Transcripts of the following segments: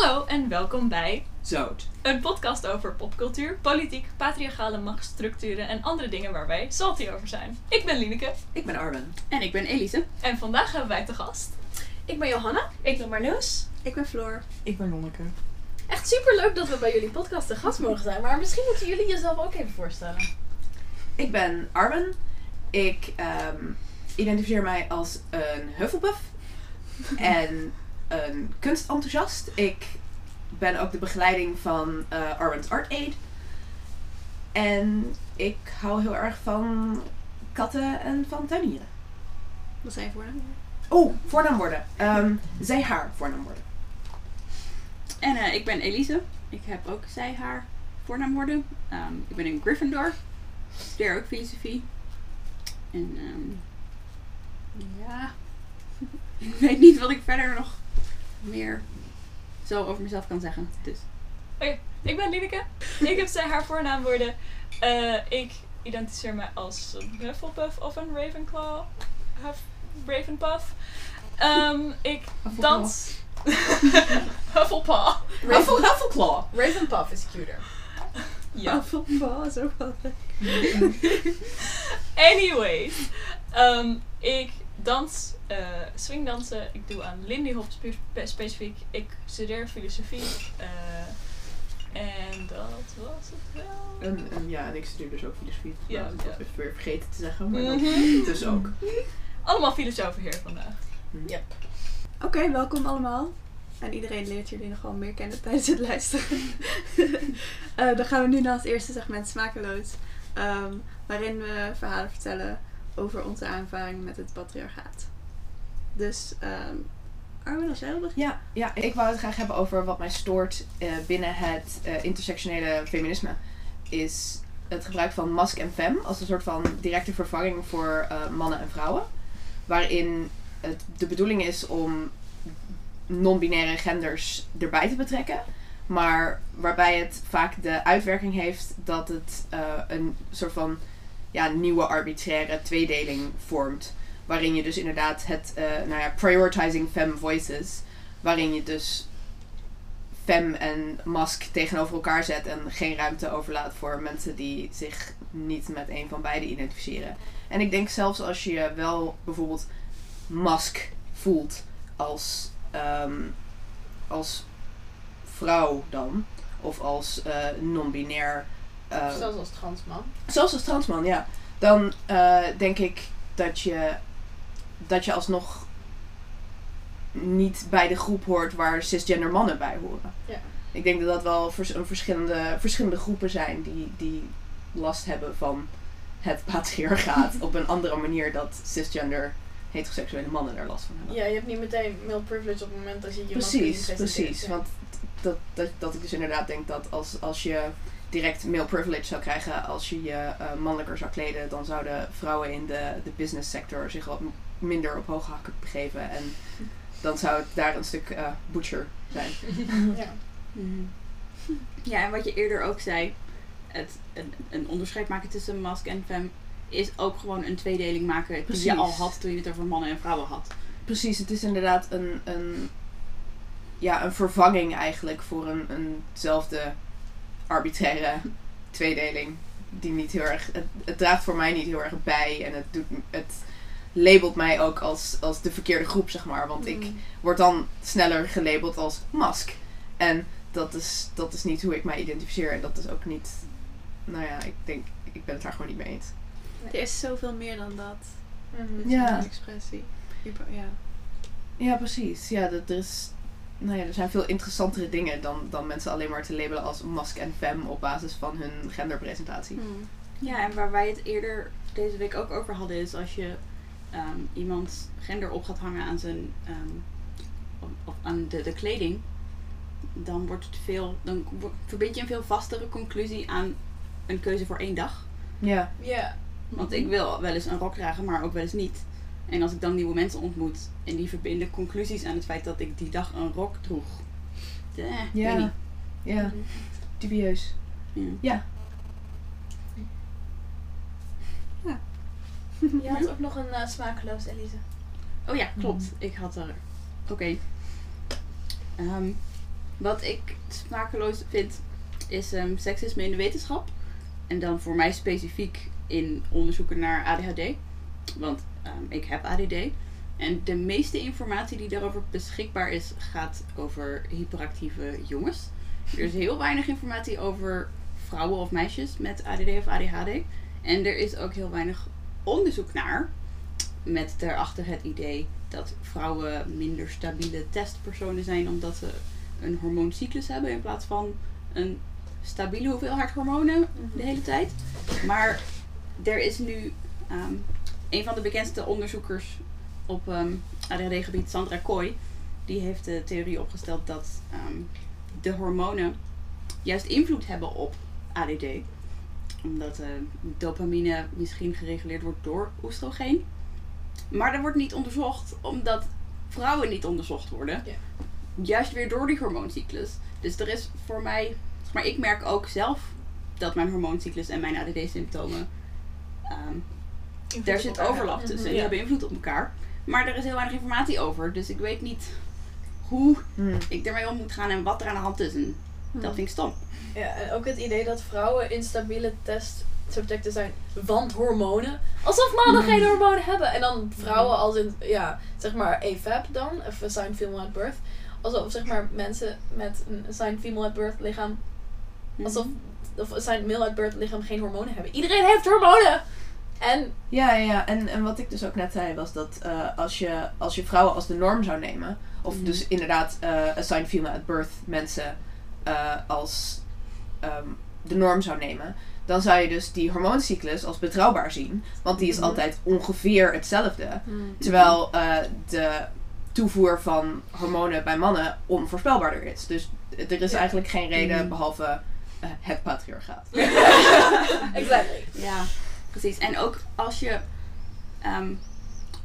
Hallo en welkom bij Zout. een podcast over popcultuur, politiek, patriarchale machtsstructuren en andere dingen waar wij salty over zijn. Ik ben Lineke Ik ben Arwen. En ik ben Elise. en vandaag hebben wij te gast. Ik ben Johanna. Ik ben Marloes. Ik ben Floor. Ik ben Lonneke. Echt super leuk dat we bij jullie podcast te gast mogen zijn. Maar misschien moeten jullie jezelf ook even voorstellen. Ik ben Arwen. Ik ehm, identificeer mij als een Hufflepuff. en een kunstenthousiast. Ik ben ook de begeleiding van eh Arwen's Art Aid. En ik hou heel erg van katten en van tuinieren. Wat zijn je voornaam? Oh, voornaamwoorden. Ehm zij haar voornaamwoorden. En eh, ik ben Elise. Ik heb ook zij haar voornaamwoorden. Ehm ik ben in Gryffindor. Studeer ook filosofie. En ehm ja, ik weet niet wat ik verder nog meer zo over mezelf kan zeggen. Dus Ik ben Lineke. ik heb zij haar voornaamwoorden. Eh, ik identificeer mij als een Hufflepuff of een Ravenclaw. Huff, Ravenpuff. Ehm, ik dans... Hufflepaw. Huffle, Huffleclaw. Ravenpuff is cuter. Ja. Voetbal is ook wel leuk. Anyways, ehm, ik dans, eh swingdansen. Ik doe aan Lindy Hop spe- spe- specifiek. Ik studeer filosofie. eh, en dat was het wel. En, en ja, en ik studeer dus ook filosofie. Ja, Nou, dat ja. was even weer vergeten te zeggen, maar dat Mhm. dus ook. Allemaal filosofen hier vandaag. Yep. Oké, welkom allemaal. En iedereen leert jullie nog wel meer kennen tijdens het luisteren. Eh, dan gaan we nu naar het eerste segment Smakeloos. ehm, waarin we verhalen vertellen over onze ervaringen met het patriarchaat. Dus, ehm Armin, als jij. Ja, ja, ik wou het graag hebben over wat mij stoort eh, binnen het eh, intersectionele feminisme. Is het gebruik van mask en fem als een soort van directe vervanging voor eh, mannen en vrouwen. Waarin het de bedoeling is om non-binaire genders erbij te betrekken. Maar waarbij het vaak de uitwerking heeft dat het een soort van ja, nieuwe arbitraire tweedeling vormt. Waarin je dus inderdaad het, eh, nou ja, prioritizing femme voices. Waarin je dus fem en mask tegenover elkaar zet en geen ruimte overlaat voor mensen die zich niet met een van beide identificeren. En ik denk zelfs als je je wel bijvoorbeeld mask voelt als, ehm, als vrouw dan, of als eh, non-binair. eh, Zelfs als transman. Zelfs als transman, ja. Dan denk ik dat je, dat je alsnog niet bij de groep hoort waar cisgender mannen bij horen. Ja. Ik denk dat dat wel vers- een verschillende, verschillende groepen zijn die, die last hebben van het patriarchaat op een andere manier dat cisgender heteroseksuele mannen er last van hebben. Ja, je hebt niet meteen male privilege op het moment dat je je Precies, precies. ja. Want dat, dat, dat ik dus inderdaad denk dat als, als je direct male privilege zou krijgen als je je eh, mannelijker zou kleden, dan zouden vrouwen in de, de business sector zich wat minder op hoge hakken begeven. En dan zou het daar een stuk eh, butcher zijn. Ja. Ja, en wat je eerder ook zei, het, een, een onderscheid maken tussen mask en fem is ook gewoon een tweedeling maken die Precies. je al had toen je het over mannen en vrouwen had. Precies, het is inderdaad een, een, ja, een vervanging eigenlijk voor een, eenzelfde arbitraire tweedeling. Die niet heel erg. Het, het draagt voor mij niet heel erg bij en het, doet, het labelt mij ook als, als de verkeerde groep, zeg maar. Want ik Mm. word dan sneller gelabeld als mask. En dat is, dat is niet hoe ik mij identificeer. En dat is ook niet. Nou ja, ik denk, ik ben het daar gewoon niet mee eens. Er is zoveel meer dan dat. Is Ja. een expressie. Ja. Ja, precies. Ja, dat, er, is, nou ja, er zijn veel interessantere dingen dan, dan mensen alleen maar te labelen als mask en femme op basis van hun genderpresentatie. Hmm. Ja, en waar wij het eerder deze week ook over hadden, is als je ehm, iemand gender op gaat hangen aan zijn ehm, of, of aan de, de kleding, dan wordt het veel, dan verbind je een veel vastere conclusie aan een keuze voor één dag. Ja, Ja. Want ik wil wel eens een rok dragen, maar ook wel eens niet. En als ik dan nieuwe mensen ontmoet en die verbinden conclusies aan het feit dat ik die dag een rok droeg. Eh, ja, niet. ja. Dubieus. Ja. Ja. Je had ook nog een eh, smakeloos, Elise. Oh ja, klopt. Ik had er. Oké. Ehm, Wat ik smakeloos vind, is ehm, seksisme in de wetenschap. En dan voor mij specifiek in onderzoeken naar ADHD. Want ehm, ik heb ADD. En de meeste informatie die daarover beschikbaar is, gaat over hyperactieve jongens. Er is heel weinig informatie over vrouwen of meisjes met ADD of ADHD. En er is ook heel weinig onderzoek naar. Met daarachter het idee dat vrouwen minder stabiele testpersonen zijn omdat ze een hormooncyclus hebben in plaats van een stabiele hoeveelheid hormonen de hele tijd. Maar er is nu ehm, een van de bekendste onderzoekers op ehm, ADHD-gebied, Sandra Kooi, die heeft de theorie opgesteld dat ehm, de hormonen juist invloed hebben op ADD. Omdat eh, dopamine misschien gereguleerd wordt door oestrogeen. Maar dat wordt niet onderzocht omdat vrouwen niet onderzocht worden. Ja. Juist weer door die hormooncyclus. Dus er is voor mij, maar ik merk ook zelf dat mijn hormooncyclus en mijn ADD-symptomen, ehm, daar zit overlap tussen. En die Ja. hebben invloed op elkaar. Maar er is heel weinig informatie over. Dus ik weet niet hoe Hmm. ik ermee om moet gaan en wat er aan de hand is. En Hmm. dat vind ik stom. Ja, en ook het idee dat vrouwen instabiele testsubjecten zijn van hormonen. Alsof mannen geen hormonen hebben. En dan vrouwen als in, ja, zeg maar AFAB dan, of assigned female at birth. Alsof zeg maar mensen met een assigned female at birth lichaam, alsof, of assigned male at birth lichaam geen hormonen hebben. Iedereen heeft hormonen! En, Ja, ja, ja. En, en wat ik dus ook net zei was dat eh, als, je, als je vrouwen als de norm zou nemen, of dus inderdaad eh assigned female at birth mensen eh, als ehm, de norm zou nemen, dan zou je dus die hormooncyclus als betrouwbaar zien. Want die is Mhm. altijd ongeveer hetzelfde. Hmm. Terwijl eh, de toevoer van hormonen bij mannen onvoorspelbaarder is. Dus er is Ja. eigenlijk geen reden Mhm. behalve eh, het patriarchaat. exactly. Ja, precies. En ook als je. ehm,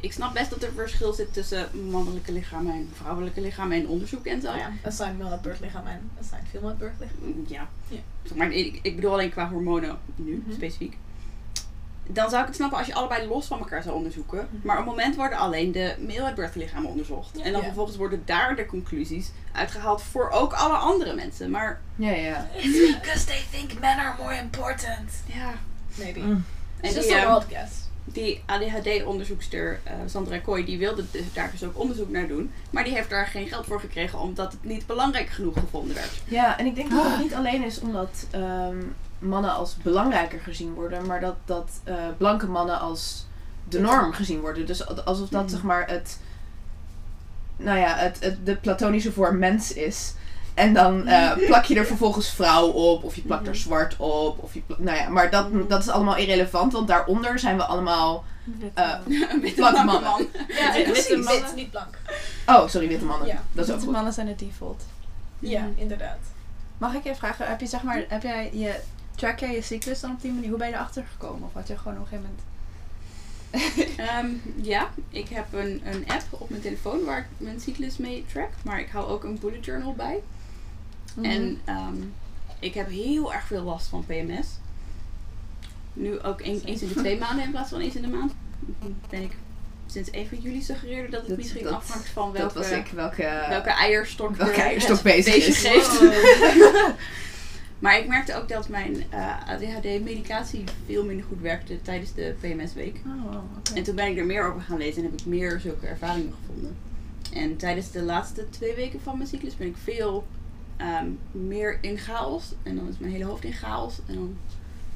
ik snap best dat er verschil zit tussen mannelijke lichamen en vrouwelijke lichamen en onderzoek en zo. Ja, assigned male at birth lichaam en assigned female at birth lichaam. Mm, Ja. Ja. Zeg Maar ik, ik bedoel alleen qua hormonen nu, Mhm. specifiek. Dan zou ik het snappen als je allebei los van elkaar zou onderzoeken. Mhm. Maar op het moment worden alleen de male at birth lichamen onderzocht. Ja. En dan Ja. vervolgens worden daar de conclusies uitgehaald voor ook alle andere mensen. Maar Ja, ja. It's because they think men are more important. ja. Maybe. Mm. It's just a ehm, wild guess. Die ADHD-onderzoekster eh, Sandra Kooi, die wilde dus daar dus ook onderzoek naar doen. Maar die heeft daar geen geld voor gekregen omdat het niet belangrijk genoeg gevonden werd. Ja, en ik denk dat het niet alleen is omdat ehm, mannen als belangrijker gezien worden, maar dat, dat eh, blanke mannen als de norm gezien worden. Dus alsof dat Mhm. zeg maar het, nou ja, het, het, de platonische vorm mens is. En dan eh, plak je er vervolgens vrouw op, of je plakt er Mhm. zwart op, of je nou ja, maar dat, Mhm. dat is allemaal irrelevant, want daaronder zijn we allemaal, eh, Een witte Blanke mannen. man. Ja, witte witte mannen. wit, niet blank. oh sorry, witte mannen. Ja. Dat is ook Witte goed. mannen zijn de default. Ja, Mhm. inderdaad. Mag ik je vragen, heb je zeg maar, heb jij je, track jij je cyclus dan op die manier? Hoe ben je erachter gekomen? Of had je gewoon op een gegeven moment... Ehm, ja, ik heb een, een app op mijn telefoon waar ik mijn cyclus mee track. Maar ik hou ook een bullet journal bij. Mhm. En ehm, ik heb heel erg veel last van PMS. Nu ook een- eens in de twee maanden in plaats van eens in de maand. Ben ik sinds even jullie suggereerde dat het Dat- misschien dat- afhangt van Dat welke, was ik, welke, welke eierstok, welke er eierstok bezig is. geeft. Oh. Maar ik merkte ook dat mijn eh, ADHD-medicatie veel minder goed werkte tijdens de PMS-week. Oh. En toen ben ik er meer over gaan lezen en heb ik meer zulke ervaringen gevonden. En tijdens de laatste twee weken van mijn cyclus ben ik veel ehm, meer in chaos. En dan is mijn hele hoofd in chaos. En dan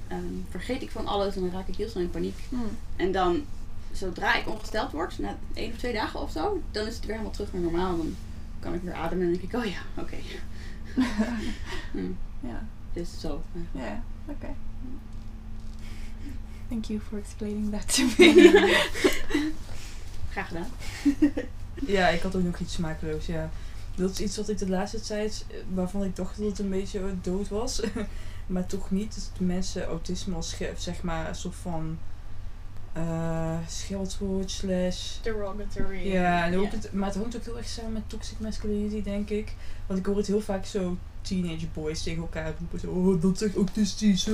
ehm, vergeet ik van alles en dan raak ik heel snel in paniek. Hmm. En dan, zodra ik ongesteld word, na één of twee dagen of zo, dan is het weer helemaal terug naar normaal. Dan kan ik weer ademen en dan denk ik, oh ja, oké. Hmm, Ja, dus zo. eh. ja, oké. Thank you for explaining that to me. Graag gedaan. Ja, ik had ook nog iets smakeloos, ja. Dat is iets wat ik de laatste tijd, eh, waarvan ik dacht dat het een beetje dood was. maar toch niet. Dat de mensen autisme als zeg maar een soort van eh scheldwoord slash... Derogatory. Ja, ook het, maar het hangt ook heel erg samen met toxic masculinity, denk ik. Want ik hoor het heel vaak zo teenage boys tegen elkaar roepen. Zo, oh, dat zegt autistisch. eh."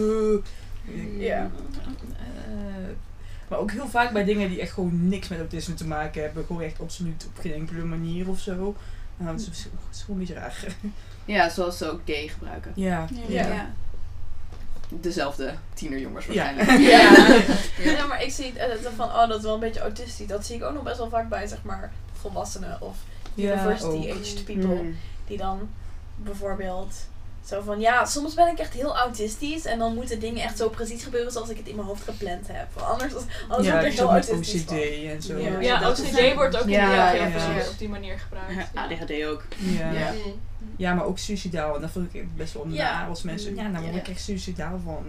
Ja. Eh, maar ook heel vaak bij dingen die echt gewoon niks met autisme te maken hebben. Gewoon echt absoluut op geen enkele manier of zo. Nou, het is, gewoon raar. Ja, zoals ze ook gay gebruiken. Ja. Ja. ja. Dezelfde tienerjongens waarschijnlijk. Ja. ja, maar ik zie het eh, van, oh, dat is wel een beetje autistisch. Dat zie ik ook nog best wel vaak bij, zeg maar, volwassenen of university-aged people. Mm. Die dan bijvoorbeeld zo van, ja, soms ben ik echt heel autistisch en dan moeten dingen echt zo precies gebeuren zoals ik het in mijn hoofd gepland heb. Want anders, anders Ja, word ik ik heel autistisch OCD van. en zo. Ja. Ja, OCD wordt ook Ja, ja, ja, op die manier gebruikt. Ja. ADHD ook. Ja. Ja. Maar ook suicidaal. En dat vond ik best wel Ja. naar als mensen. Ja, nou word ik echt suicidaal van.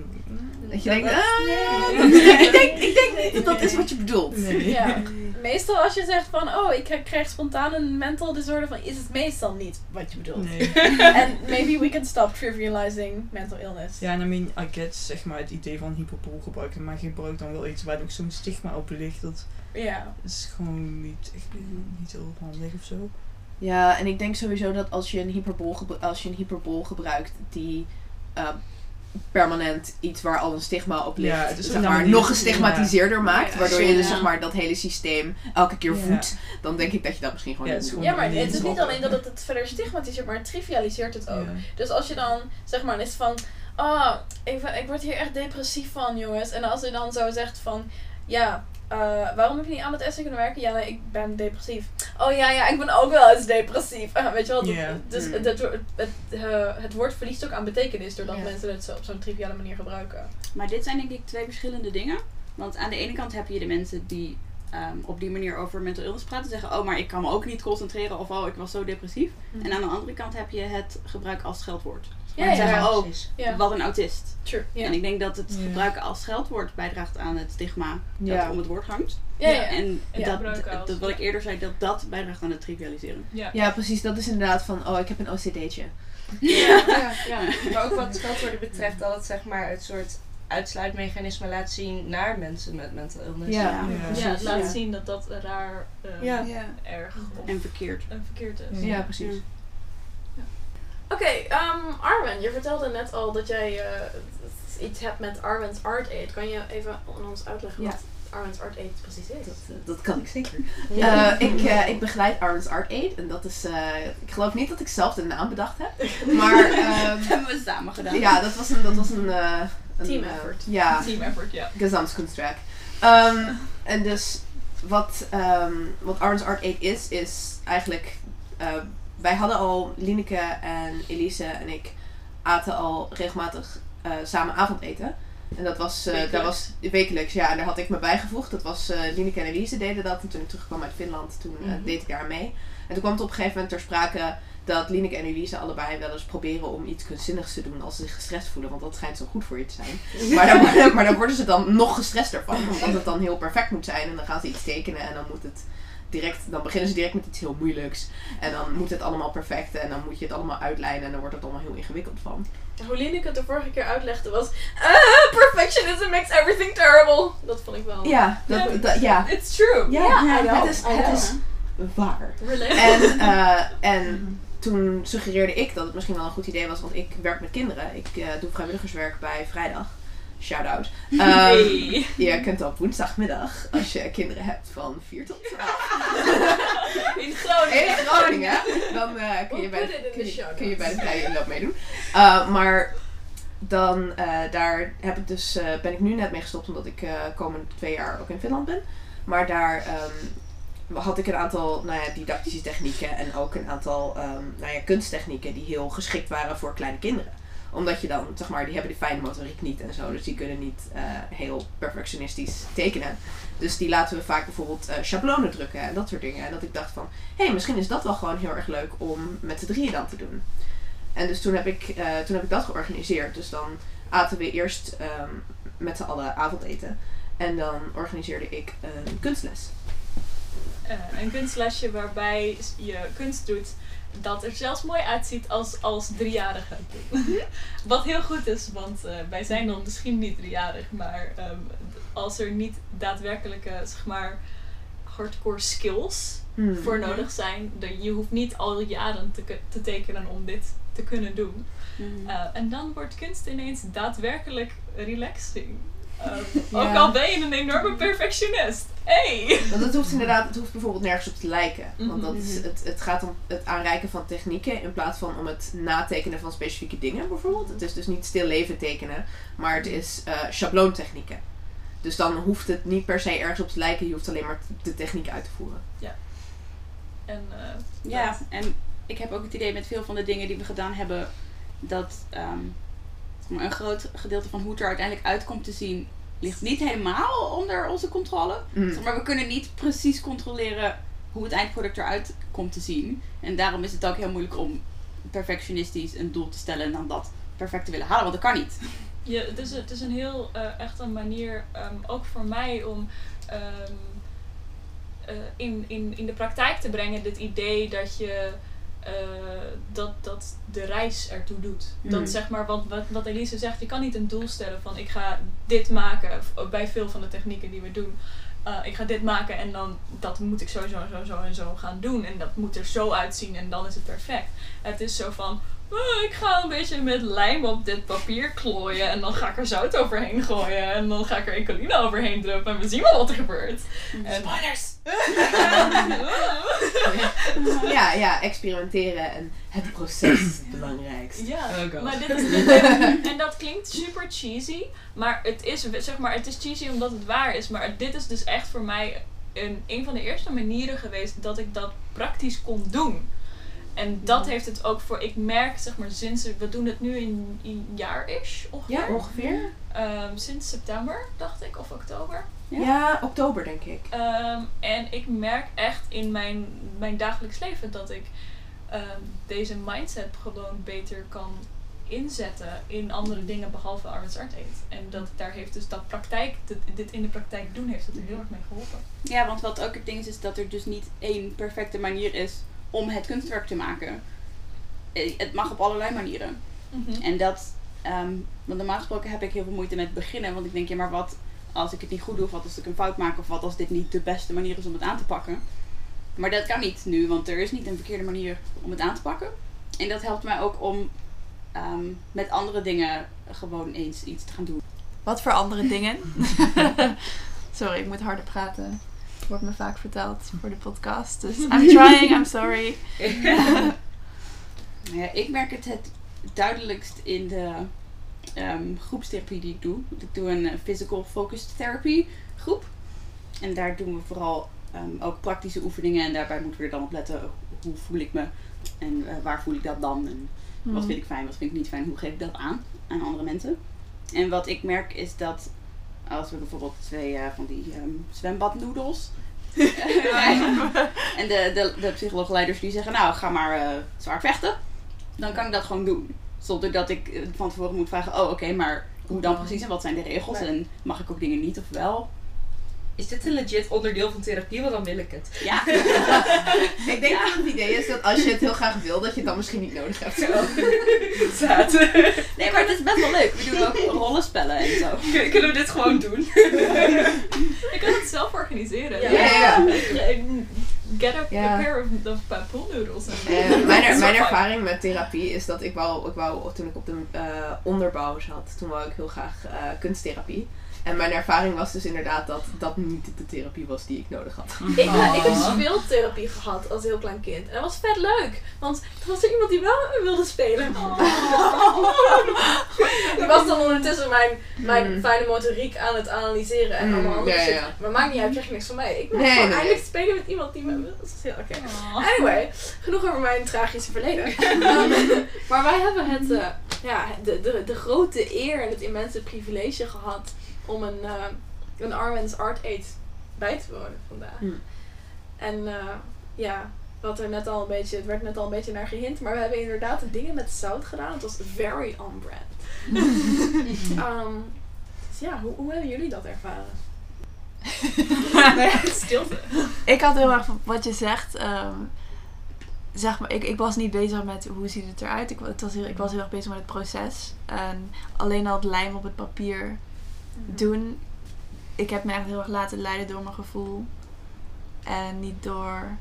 Dat je denkt, ah, ik, denk, ik denk niet dat dat is wat je bedoelt. Nee. Ja. Meestal als je zegt van, oh, ik krijg- spontaan een mental disorder, van, is het meestal niet wat je bedoelt. Nee. En maybe we can stop trivializing mental illness. Ja, en I mean, I get zeg maar het idee van hyperbool gebruiken, maar gebruik dan wel iets waar ook zo'n stigma op ligt. Dat Ja. is gewoon niet, echt niet heel handig of zo. Ja, en ik denk sowieso dat als je een hyperbool, gebru- als je een hyperbool gebruikt die eh, permanent iets waar al een stigma op ligt, Ja, het is zeg maar, nog gestigmatiseerder maakt, Ja, waardoor je dus zeg maar dat hele systeem elke keer Ja. voedt, dan denk ik dat je dat misschien gewoon Ja, niet het is moet Ja, maar het is niet alleen dat het het verder stigmatiseert, maar het trivialiseert het ook. Ja. Dus als je dan, zeg maar, is van, ah, ik, ik word hier echt depressief van, jongens. En als je dan zo zegt van, ja, eh, waarom heb je niet aan het essay kunnen werken? Ja, nee, ik ben depressief. Oh ja, ja, ik ben ook wel eens depressief. Weet je wel? Dus Mm. het, het, het, eh, het woord verliest ook aan betekenis doordat mensen het zo op zo'n triviale manier gebruiken. Maar dit zijn denk ik twee verschillende dingen. Want aan de ene kant heb je de mensen die ehm, op die manier over mental illness praten. Zeggen, oh, maar ik kan me ook niet concentreren. Of, oh, ik was zo depressief. En aan de andere kant heb je het gebruik als scheldwoord. Ja, ja, zeggen, ja. oh, wat een autist. True. Ja. En ik denk dat het Ja. gebruiken als scheldwoord bijdraagt aan het stigma dat Ja. om het woord hangt. Ja, ja. En Ja, dat, wat ik eerder zei, dat dat bijdraagt aan het trivialiseren. Ja. Ja, precies. Dat is inderdaad van, oh, ik heb een OCD'tje. Ja, ja. Maar ook wat scheldwoorden betreft, dat het zeg maar het soort uitsluitmechanisme laat zien naar mensen met mental illness. Ja. Ja. Ja, precies. het laat Ja. zien dat dat raar, eh, Ja. Ja. erg of En verkeerd. verkeerd is. Ja, precies. Oké, ehm, Arwen, je vertelde net al dat jij eh, iets hebt met Arwen's Art Aid. Kan je even aan ons uitleggen Ja. wat Arwen's Art Aid precies is? Dat, eh, dat kan ik zeker. Eh, ik, eh, ik begeleid Arwen's Art Aid. En dat is, eh, ik geloof niet dat ik zelf de naam bedacht heb. Maar ehm, Dat hebben we samen gedaan. ja, dat was een, dat was een, eh, een Team effort. ja, Team effort, ja. Gesamtkunstwerk. Ehm en dus wat, ehm wat Arwen's Art Aid is, is eigenlijk... wij hadden al, Lineke en Elise en ik aten al regelmatig eh, samen avondeten. En dat was, eh, daar was wekelijks, ja, en daar had ik me bijgevoegd. Dat was eh Lineke en Elise deden dat. En toen ik terugkwam uit Finland, toen Mhm. deed ik daar mee. En toen kwam het op een gegeven moment ter sprake dat Lineke en Elise allebei wel eens proberen om iets kunstzinnigs te doen als ze zich gestrest voelen. Want dat schijnt zo goed voor je te zijn. Maar dan, maar dan worden ze dan nog gestrester van. Omdat het dan heel perfect moet zijn. En dan gaan ze iets tekenen en dan moet het direct, dan beginnen ze direct met iets heel moeilijks. En dan moet het allemaal perfect en dan moet je het allemaal uitlijnen en dan wordt het allemaal heel ingewikkeld van. Hoe Lineke het de vorige keer uitlegde was... Ah, perfectionism makes everything terrible. Dat vond ik wel... Ja, dat, dat- ja. It's true. Ja, het is, het is waar. En, eh, en toen suggereerde ik dat het misschien wel een goed idee was, want ik werk met kinderen. Ik eh, doe vrijwilligerswerk bij Vrijdag. Shout-out. Ehm, Hey. Je kunt op woensdagmiddag, als je kinderen hebt van 4 tot 12. In Groningen. In Groningen, dan eh, kun, je bij de, kun, je, kun je bij de vrije inloop meedoen. Uh, maar dan eh, daar heb ik dus, eh, ben ik nu net mee gestopt omdat ik eh komende twee jaar ook in Finland ben. Maar daar ehm, had ik een aantal nou ja, didactische technieken en ook een aantal ehm, nou ja, kunsttechnieken die heel geschikt waren voor kleine kinderen omdat je dan, zeg maar, die hebben die fijne motoriek niet en zo. Dus die kunnen niet eh, heel perfectionistisch tekenen. Dus die laten we vaak bijvoorbeeld eh schablonen drukken en dat soort dingen. En dat ik dacht van, hé, hey, misschien is dat wel gewoon heel erg leuk om met z'n drieën dan te doen. En dus toen heb ik, eh, toen heb ik dat georganiseerd. Dus dan aten we eerst ehm, met z'n allen avondeten. En dan organiseerde ik een kunstles. Een kunstlesje waarbij je kunst doet dat er zelfs mooi uitziet als, als driejarige. Wat heel goed is, want eh, wij zijn dan misschien niet driejarig, maar ehm, als er niet daadwerkelijke, zeg maar, hardcore skills Hmm. voor nodig zijn, de, je hoeft niet al jaren te, te tekenen om dit te kunnen doen. Mhm. Eh, en dan wordt kunst ineens daadwerkelijk relaxing. Ehm, Ja. Ook al ben je een enorme perfectionist. Hey! Want het hoeft inderdaad, het hoeft bijvoorbeeld nergens op te lijken. Want dat is, Mhm. het, het gaat om het aanreiken van technieken in plaats van om het natekenen van specifieke dingen bijvoorbeeld. Het is dus niet stil leven tekenen, maar het is eh schabloontechnieken. Dus dan hoeft het niet per se ergens op te lijken, je hoeft alleen maar de techniek uit te voeren. En eh, Ja, dat- en ik heb ook het idee met veel van de dingen die we gedaan hebben, dat ehm, maar een groot gedeelte van hoe het er uiteindelijk uitkomt te zien, ligt niet helemaal onder onze controle. Mm. Zeg maar we kunnen niet precies controleren hoe het eindproduct eruit komt te zien. En daarom is het ook heel moeilijk om perfectionistisch een doel te stellen en dan dat perfect te willen halen, want dat kan niet. Ja, het is, het is een heel eh, echt een manier, ehm, ook voor mij, om ehm, eh, in, in, in de praktijk te brengen dit idee dat je dat, dat de reis ertoe doet. Mm. Dat zeg maar, wat, wat, wat Elise zegt, je kan niet een doel stellen van ik ga dit maken, bij veel van de technieken die we doen. Eh, ik ga dit maken en dan dat moet ik sowieso zo, zo en zo gaan doen. En dat moet er zo uitzien en dan is het perfect. Het is zo van, "Oh, ik ga een beetje met lijm op dit papier klooien. En dan ga ik er zout overheen gooien. En dan ga ik er ecoline overheen druppen. En we zien wel wat er gebeurt. En Spoilers! Ja, ja, experimenteren en het proces is het belangrijkste. ja, Oh maar dit is, dit- en dat klinkt super cheesy. Maar het is, zeg maar, het is cheesy omdat het waar is. Maar dit is dus echt voor mij een, een van de eerste manieren geweest dat ik dat praktisch kon doen. En dat heeft het ook voor, ik merk zeg maar sinds, we doen het nu in een jaar is ongeveer. Ja, ongeveer. Ehm, sinds september, dacht ik, of oktober. Ja? Ja, oktober denk ik. Ehm, en ik merk echt in mijn, mijn dagelijks leven dat ik ehm, deze mindset gewoon beter kan inzetten in andere dingen behalve Arts Art Aid. En dat, daar heeft dus dat praktijk, dit, dit in de praktijk doen, heeft het er heel erg mee geholpen. Ja, want wat ook het ding is, is dat er dus niet één perfecte manier is om het kunstwerk te maken. Eh, Het mag op allerlei manieren. En dat, ehm, want normaal gesproken heb ik heel veel moeite met beginnen. Want ik denk, ja, maar wat als ik het niet goed doe, of wat als ik een fout maak, of wat als dit niet de beste manier is om het aan te pakken. Maar dat kan niet nu, want er is niet een verkeerde manier om het aan te pakken. En dat helpt mij ook om ehm, met andere dingen gewoon eens iets te gaan doen. Wat voor andere dingen? sorry, ik moet harder praten. Wordt me vaak verteld voor de podcast. Dus I'm trying, I'm sorry. Ja, ik merk het het duidelijkst in de ehm, groepstherapie die ik doe. Ik doe een eh, physical focused therapy groep. En daar doen we vooral ehm, ook praktische oefeningen. En daarbij moeten we er dan op letten hoe voel ik me en eh, waar voel ik dat dan. En wat Hmm. vind ik fijn, wat vind ik niet fijn, hoe geef ik dat aan aan andere mensen. En wat ik merk is dat als we bijvoorbeeld twee eh, van die ehm, zwembadnoedels en de, de, de psycholoogleiders die zeggen, nou ga maar eh, zwaar vechten. Dan kan ik dat gewoon doen. Zonder dat ik eh, van tevoren moet vragen, oh oké, maar hoe dan precies en wat zijn de regels en mag ik ook dingen niet of wel? Is dit een legit onderdeel van therapie? Want dan wil ik het. Ja, Ik denk dat het idee is dat als je het heel graag wil, dat je het dan misschien niet nodig hebt. Zaad. nee, maar het is best wel leuk. We doen ook rollenspellen en zo. Kunnen we dit gewoon doen? Ik kan het zelf organiseren. Ja. Ja, ja, Get a, Ja. a pair of, of en- Eh, mijn, mijn ervaring met therapie is dat ik wou, ik wou toen ik op de eh, onderbouw zat, toen wou ik heel graag eh, kunsttherapie. En mijn ervaring was dus inderdaad dat dat niet de therapie was die ik nodig had. Ik, ik heb speeltherapie gehad als heel klein kind. En dat was vet leuk. Want er was er iemand die wel met me wilde spelen. Die was dan ondertussen mijn, mijn Hmm. fijne motoriek aan het analyseren en Hmm, allemaal andere ja, shit. ja. Maar maakt niet uit, krijg je niks van mij. Ik wil Nee, eindelijk nee. spelen met iemand die me wil. Dat is heel oké. Aw. Anyway, genoeg over mijn tragische verleden. Um, maar wij hebben het, eh, ja, de, de, de grote eer en het immense privilege gehad om een, eh een Armen's Art Aid bij te wonen vandaag. Hmm. En eh, ja, wat er net al een beetje, het werd net al een beetje naar gehint, maar we hebben inderdaad dingen met zout gedaan. Het was very on brand. Ehm, dus ja, hoe, hoe hebben jullie dat ervaren? Stilte. Ik had heel erg van wat je zegt. ehm, zeg maar, ik, ik was niet bezig met hoe ziet het eruit. Ik, het was heel, ik was heel erg bezig met het proces. En alleen al het lijm op het papier doen. Ik heb me echt heel erg laten leiden door mijn gevoel. En niet door,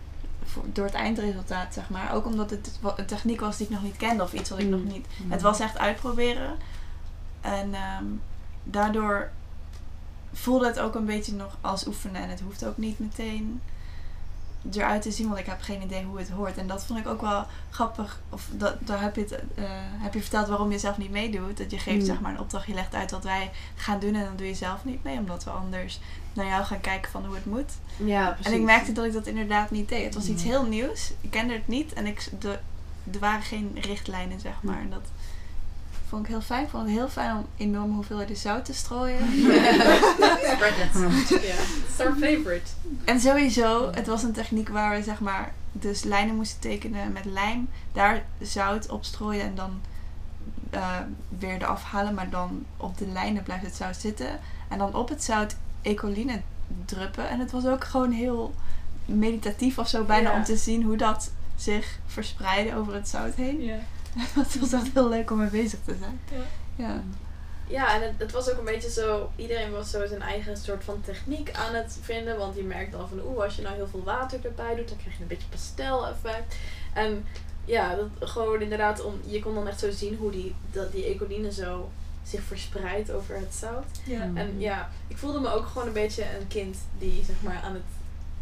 door het eindresultaat, zeg maar. Ook omdat het een techniek was die ik nog niet kende of iets wat ik nog niet het was echt uitproberen. En ehm, daardoor voelde het ook een beetje nog als oefenen. En het hoeft ook niet meteen eruit te zien, want ik heb geen idee hoe het hoort. En dat vond ik ook wel grappig. Of dat, daar heb je, het, eh, heb je verteld waarom je zelf niet meedoet. Dat je geeft Mm. zeg maar een opdracht, je legt uit wat wij gaan doen en dan doe je zelf niet mee. Omdat we anders naar jou gaan kijken van hoe het moet. Ja, precies. En ik merkte dat ik dat inderdaad niet deed. Het was iets Mhm. heel nieuws. Ik kende het niet en ik, de, er waren geen richtlijnen, zeg maar. En dat vond ik heel fijn. Ik vond het heel fijn om enorme hoeveelheden zout te strooien. Spread it. It's our favorite. En sowieso, het was een techniek waar we zeg maar dus lijnen moesten tekenen met lijm. Daar zout op strooien en dan eh, weer eraf halen. Maar dan op de lijnen blijft het zout zitten. En dan op het zout ecoline druppen. En het was ook gewoon heel meditatief of zo bijna om te zien hoe dat zich verspreidde over het zout heen. Ja. Het was echt heel leuk om mee bezig te zijn. Ja. Ja. Ja, en het, het was ook een beetje zo, iedereen was zo zijn eigen soort van techniek aan het vinden. Want je merkt al van, oeh, als je nou heel veel water erbij doet, dan krijg je een beetje pastel-effect. En ja, dat gewoon inderdaad, om, je kon dan echt zo zien hoe die, dat, die ecoline zo zich verspreidt over het zout. Ja. En ja, ik voelde me ook gewoon een beetje een kind die zeg maar aan het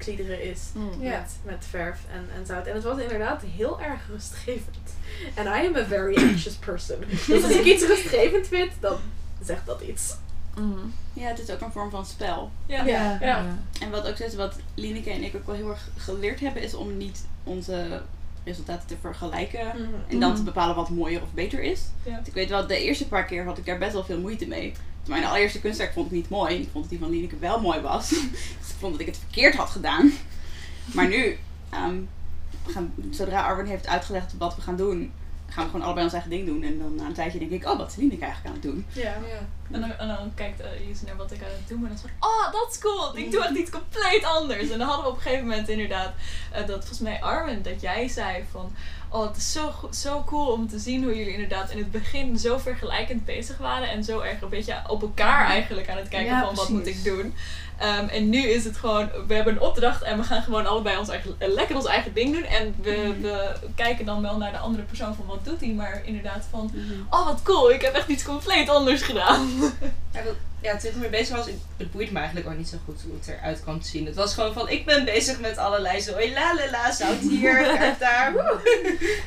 kliederen is. Mm. Met, met verf en, en zout. En het was inderdaad heel erg rustgevend. En I am a very anxious person. Dus als ik iets rustgevend vind, dan zegt dat iets. Mm. Ja, het is ook een vorm van spel. Ja. Ja. Ja. En wat ook steeds wat Lineke en ik ook wel heel erg geleerd hebben, is om niet onze resultaten te vergelijken. En dan te Mhm. bepalen wat mooier of beter is. Ja. Want ik weet wel, de eerste paar keer had ik daar best wel veel moeite mee. Mijn allereerste kunstwerk vond ik niet mooi. Ik vond dat die van Lineke wel mooi was. dus ik vond dat ik het verkeerd had gedaan. Maar nu, ehm, we gaan, zodra Arwen heeft uitgelegd wat we gaan doen, gaan we gewoon allebei ons eigen ding doen. En dan na een tijdje denk ik, oh, wat is Lineke eigenlijk aan het doen? Ja. En dan, en dan kijkt uh, Elise naar wat ik aan het doen ben. En dan is van, oh, dat is cool. Ik doe echt iets compleet anders. En dan hadden we op een gegeven moment inderdaad, eh, dat volgens mij Arwen, dat jij zei van, oh, het is zo, zo cool om te zien hoe jullie inderdaad in het begin zo vergelijkend bezig waren. En zo erg een beetje op elkaar eigenlijk aan het kijken Ja, van, wat moet ik doen. Ehm, en nu is het gewoon, we hebben een opdracht en we gaan gewoon allebei ons eigen, eh, lekker ons eigen ding doen. En we, we kijken dan wel naar de andere persoon van, wat doet hij? Maar inderdaad van, oh, wat cool. Ik heb echt iets compleet anders gedaan. Ja, ja, toen ik ermee bezig was, ik- het boeit me eigenlijk ook niet zo goed hoe het eruit kwam te zien. Het was gewoon van, ik ben bezig met allerlei zo, hey, la la la, zout hier, kaart daar. woe.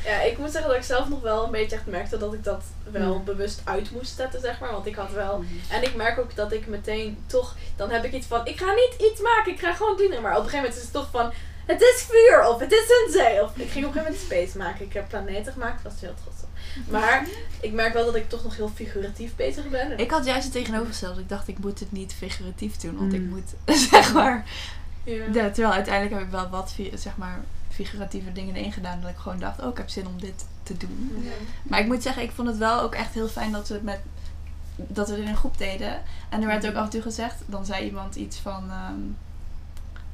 ja, ik moet zeggen dat ik zelf nog wel een beetje echt merkte dat ik dat wel Mm. bewust uit moest zetten, zeg maar. Want ik had wel... En ik merk ook dat ik meteen toch... Dan heb ik iets van, ik ga niet iets maken, ik ga gewoon dingen. Maar op een gegeven moment is het toch van... Het is vuur, of het is een zee. Of ik ging op een gegeven moment space maken. Ik heb planeten gemaakt, was heel. Maar ik merk wel dat ik toch nog heel figuratief bezig ben. En Ik had juist het tegenovergestelde. Ik dacht, ik moet het niet figuratief doen, want ik Mm. moet, zeg maar... Ja. Ja, terwijl uiteindelijk heb ik wel wat, zeg maar, figuratieve dingen erin gedaan. Dat ik gewoon dacht, oh, ik heb zin om dit te doen. Ja. Maar ik moet zeggen, ik vond het wel ook echt heel fijn dat we het met... Dat we het in een groep deden. En er werd ook af en toe gezegd, dan zei iemand iets van... ehm,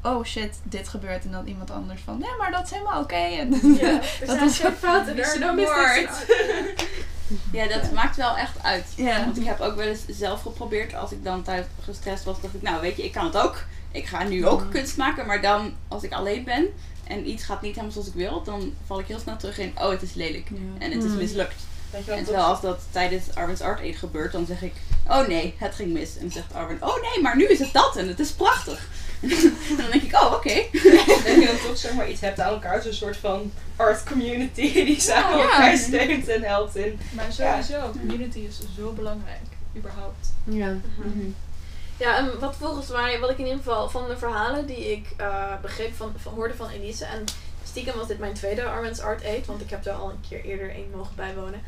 oh shit, dit gebeurt. En dan iemand anders van, ja, maar dat is helemaal oké. En Ja, er Dat was geen fouten, er no mistakes. Ja, dat maakt wel echt uit. Ja. Want ik heb ook wel eens zelf geprobeerd, als ik dan thuis gestrest was, dacht ik, nou weet je, ik kan het ook. Ik ga nu ook Mhm. kunst maken, maar dan als ik alleen ben en iets gaat niet helemaal zoals ik wil, dan val ik heel snel terug in, oh het is lelijk en het is Mhm. mislukt. En terwijl als dat tijdens Arwen's Art Aid gebeurt, dan zeg ik, oh nee, het ging mis. En dan zegt Arwen, oh nee, maar nu is het dat en het is prachtig. En dan denk ik, oh oké. dat je dan toch zeg maar iets hebt aan elkaar, zo'n soort van art community die samen Ja. elkaar steunt en helpt in. Maar sowieso, community is zo belangrijk. Überhaupt. Ja. Ja, en wat volgens mij, wat ik in ieder geval van de verhalen die ik eh, begreep van, van, hoorde van Elise. En stiekem was dit mijn tweede Armen's Art Aid, want ik heb er al een keer eerder een mogen bijwonen.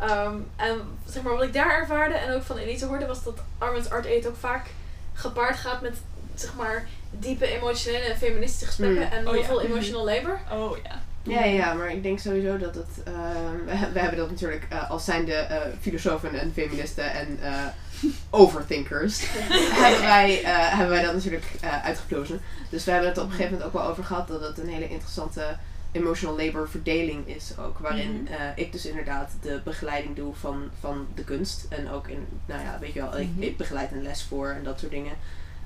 Ehm, en zeg maar, wat ik daar ervaarde en ook van Elise hoorde, was dat Armen's Art Aid ook vaak gepaard gaat met zeg maar diepe emotionele en feministische gesprekken Mm. en Oh heel ja. veel emotional labor. Oh ja. Ja, ja, maar ik denk sowieso dat het. ehm, we, we hebben dat natuurlijk eh, als zijnde eh filosofen en feministen en eh, overthinkers. hebben, wij, eh, hebben wij dat natuurlijk eh, uitgeplozen. Dus we hebben het op een gegeven moment ook wel over gehad dat het een hele interessante emotional labor verdeling is ook. Waarin Mhm. eh, ik dus inderdaad de begeleiding doe van, van de kunst. En ook in, nou ja, weet je wel, ik, Mhm. ik begeleid een les voor en dat soort dingen.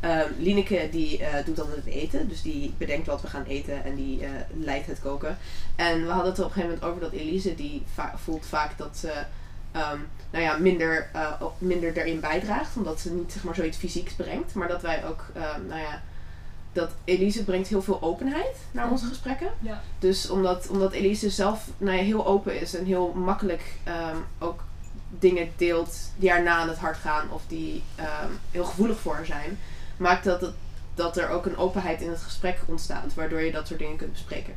Ehm Lineke die eh, doet altijd het eten. Dus die bedenkt wat we gaan eten en die eh, leidt het koken. En we hadden het er op een gegeven moment over dat Elise die va- voelt vaak dat ze ehm, nou ja, minder, op- minder erin bijdraagt. Omdat ze niet zeg maar, zoiets fysieks brengt. Maar dat wij ook, ehm, nou ja, dat Elise brengt heel veel openheid naar onze gesprekken. Ja. Dus omdat, omdat Elise zelf nou ja, heel open is en heel makkelijk ook dingen deelt die haar na aan het hart gaan of die heel gevoelig voor haar zijn, maakt dat, het, dat er ook een openheid in het gesprek ontstaat, waardoor je dat soort dingen kunt bespreken.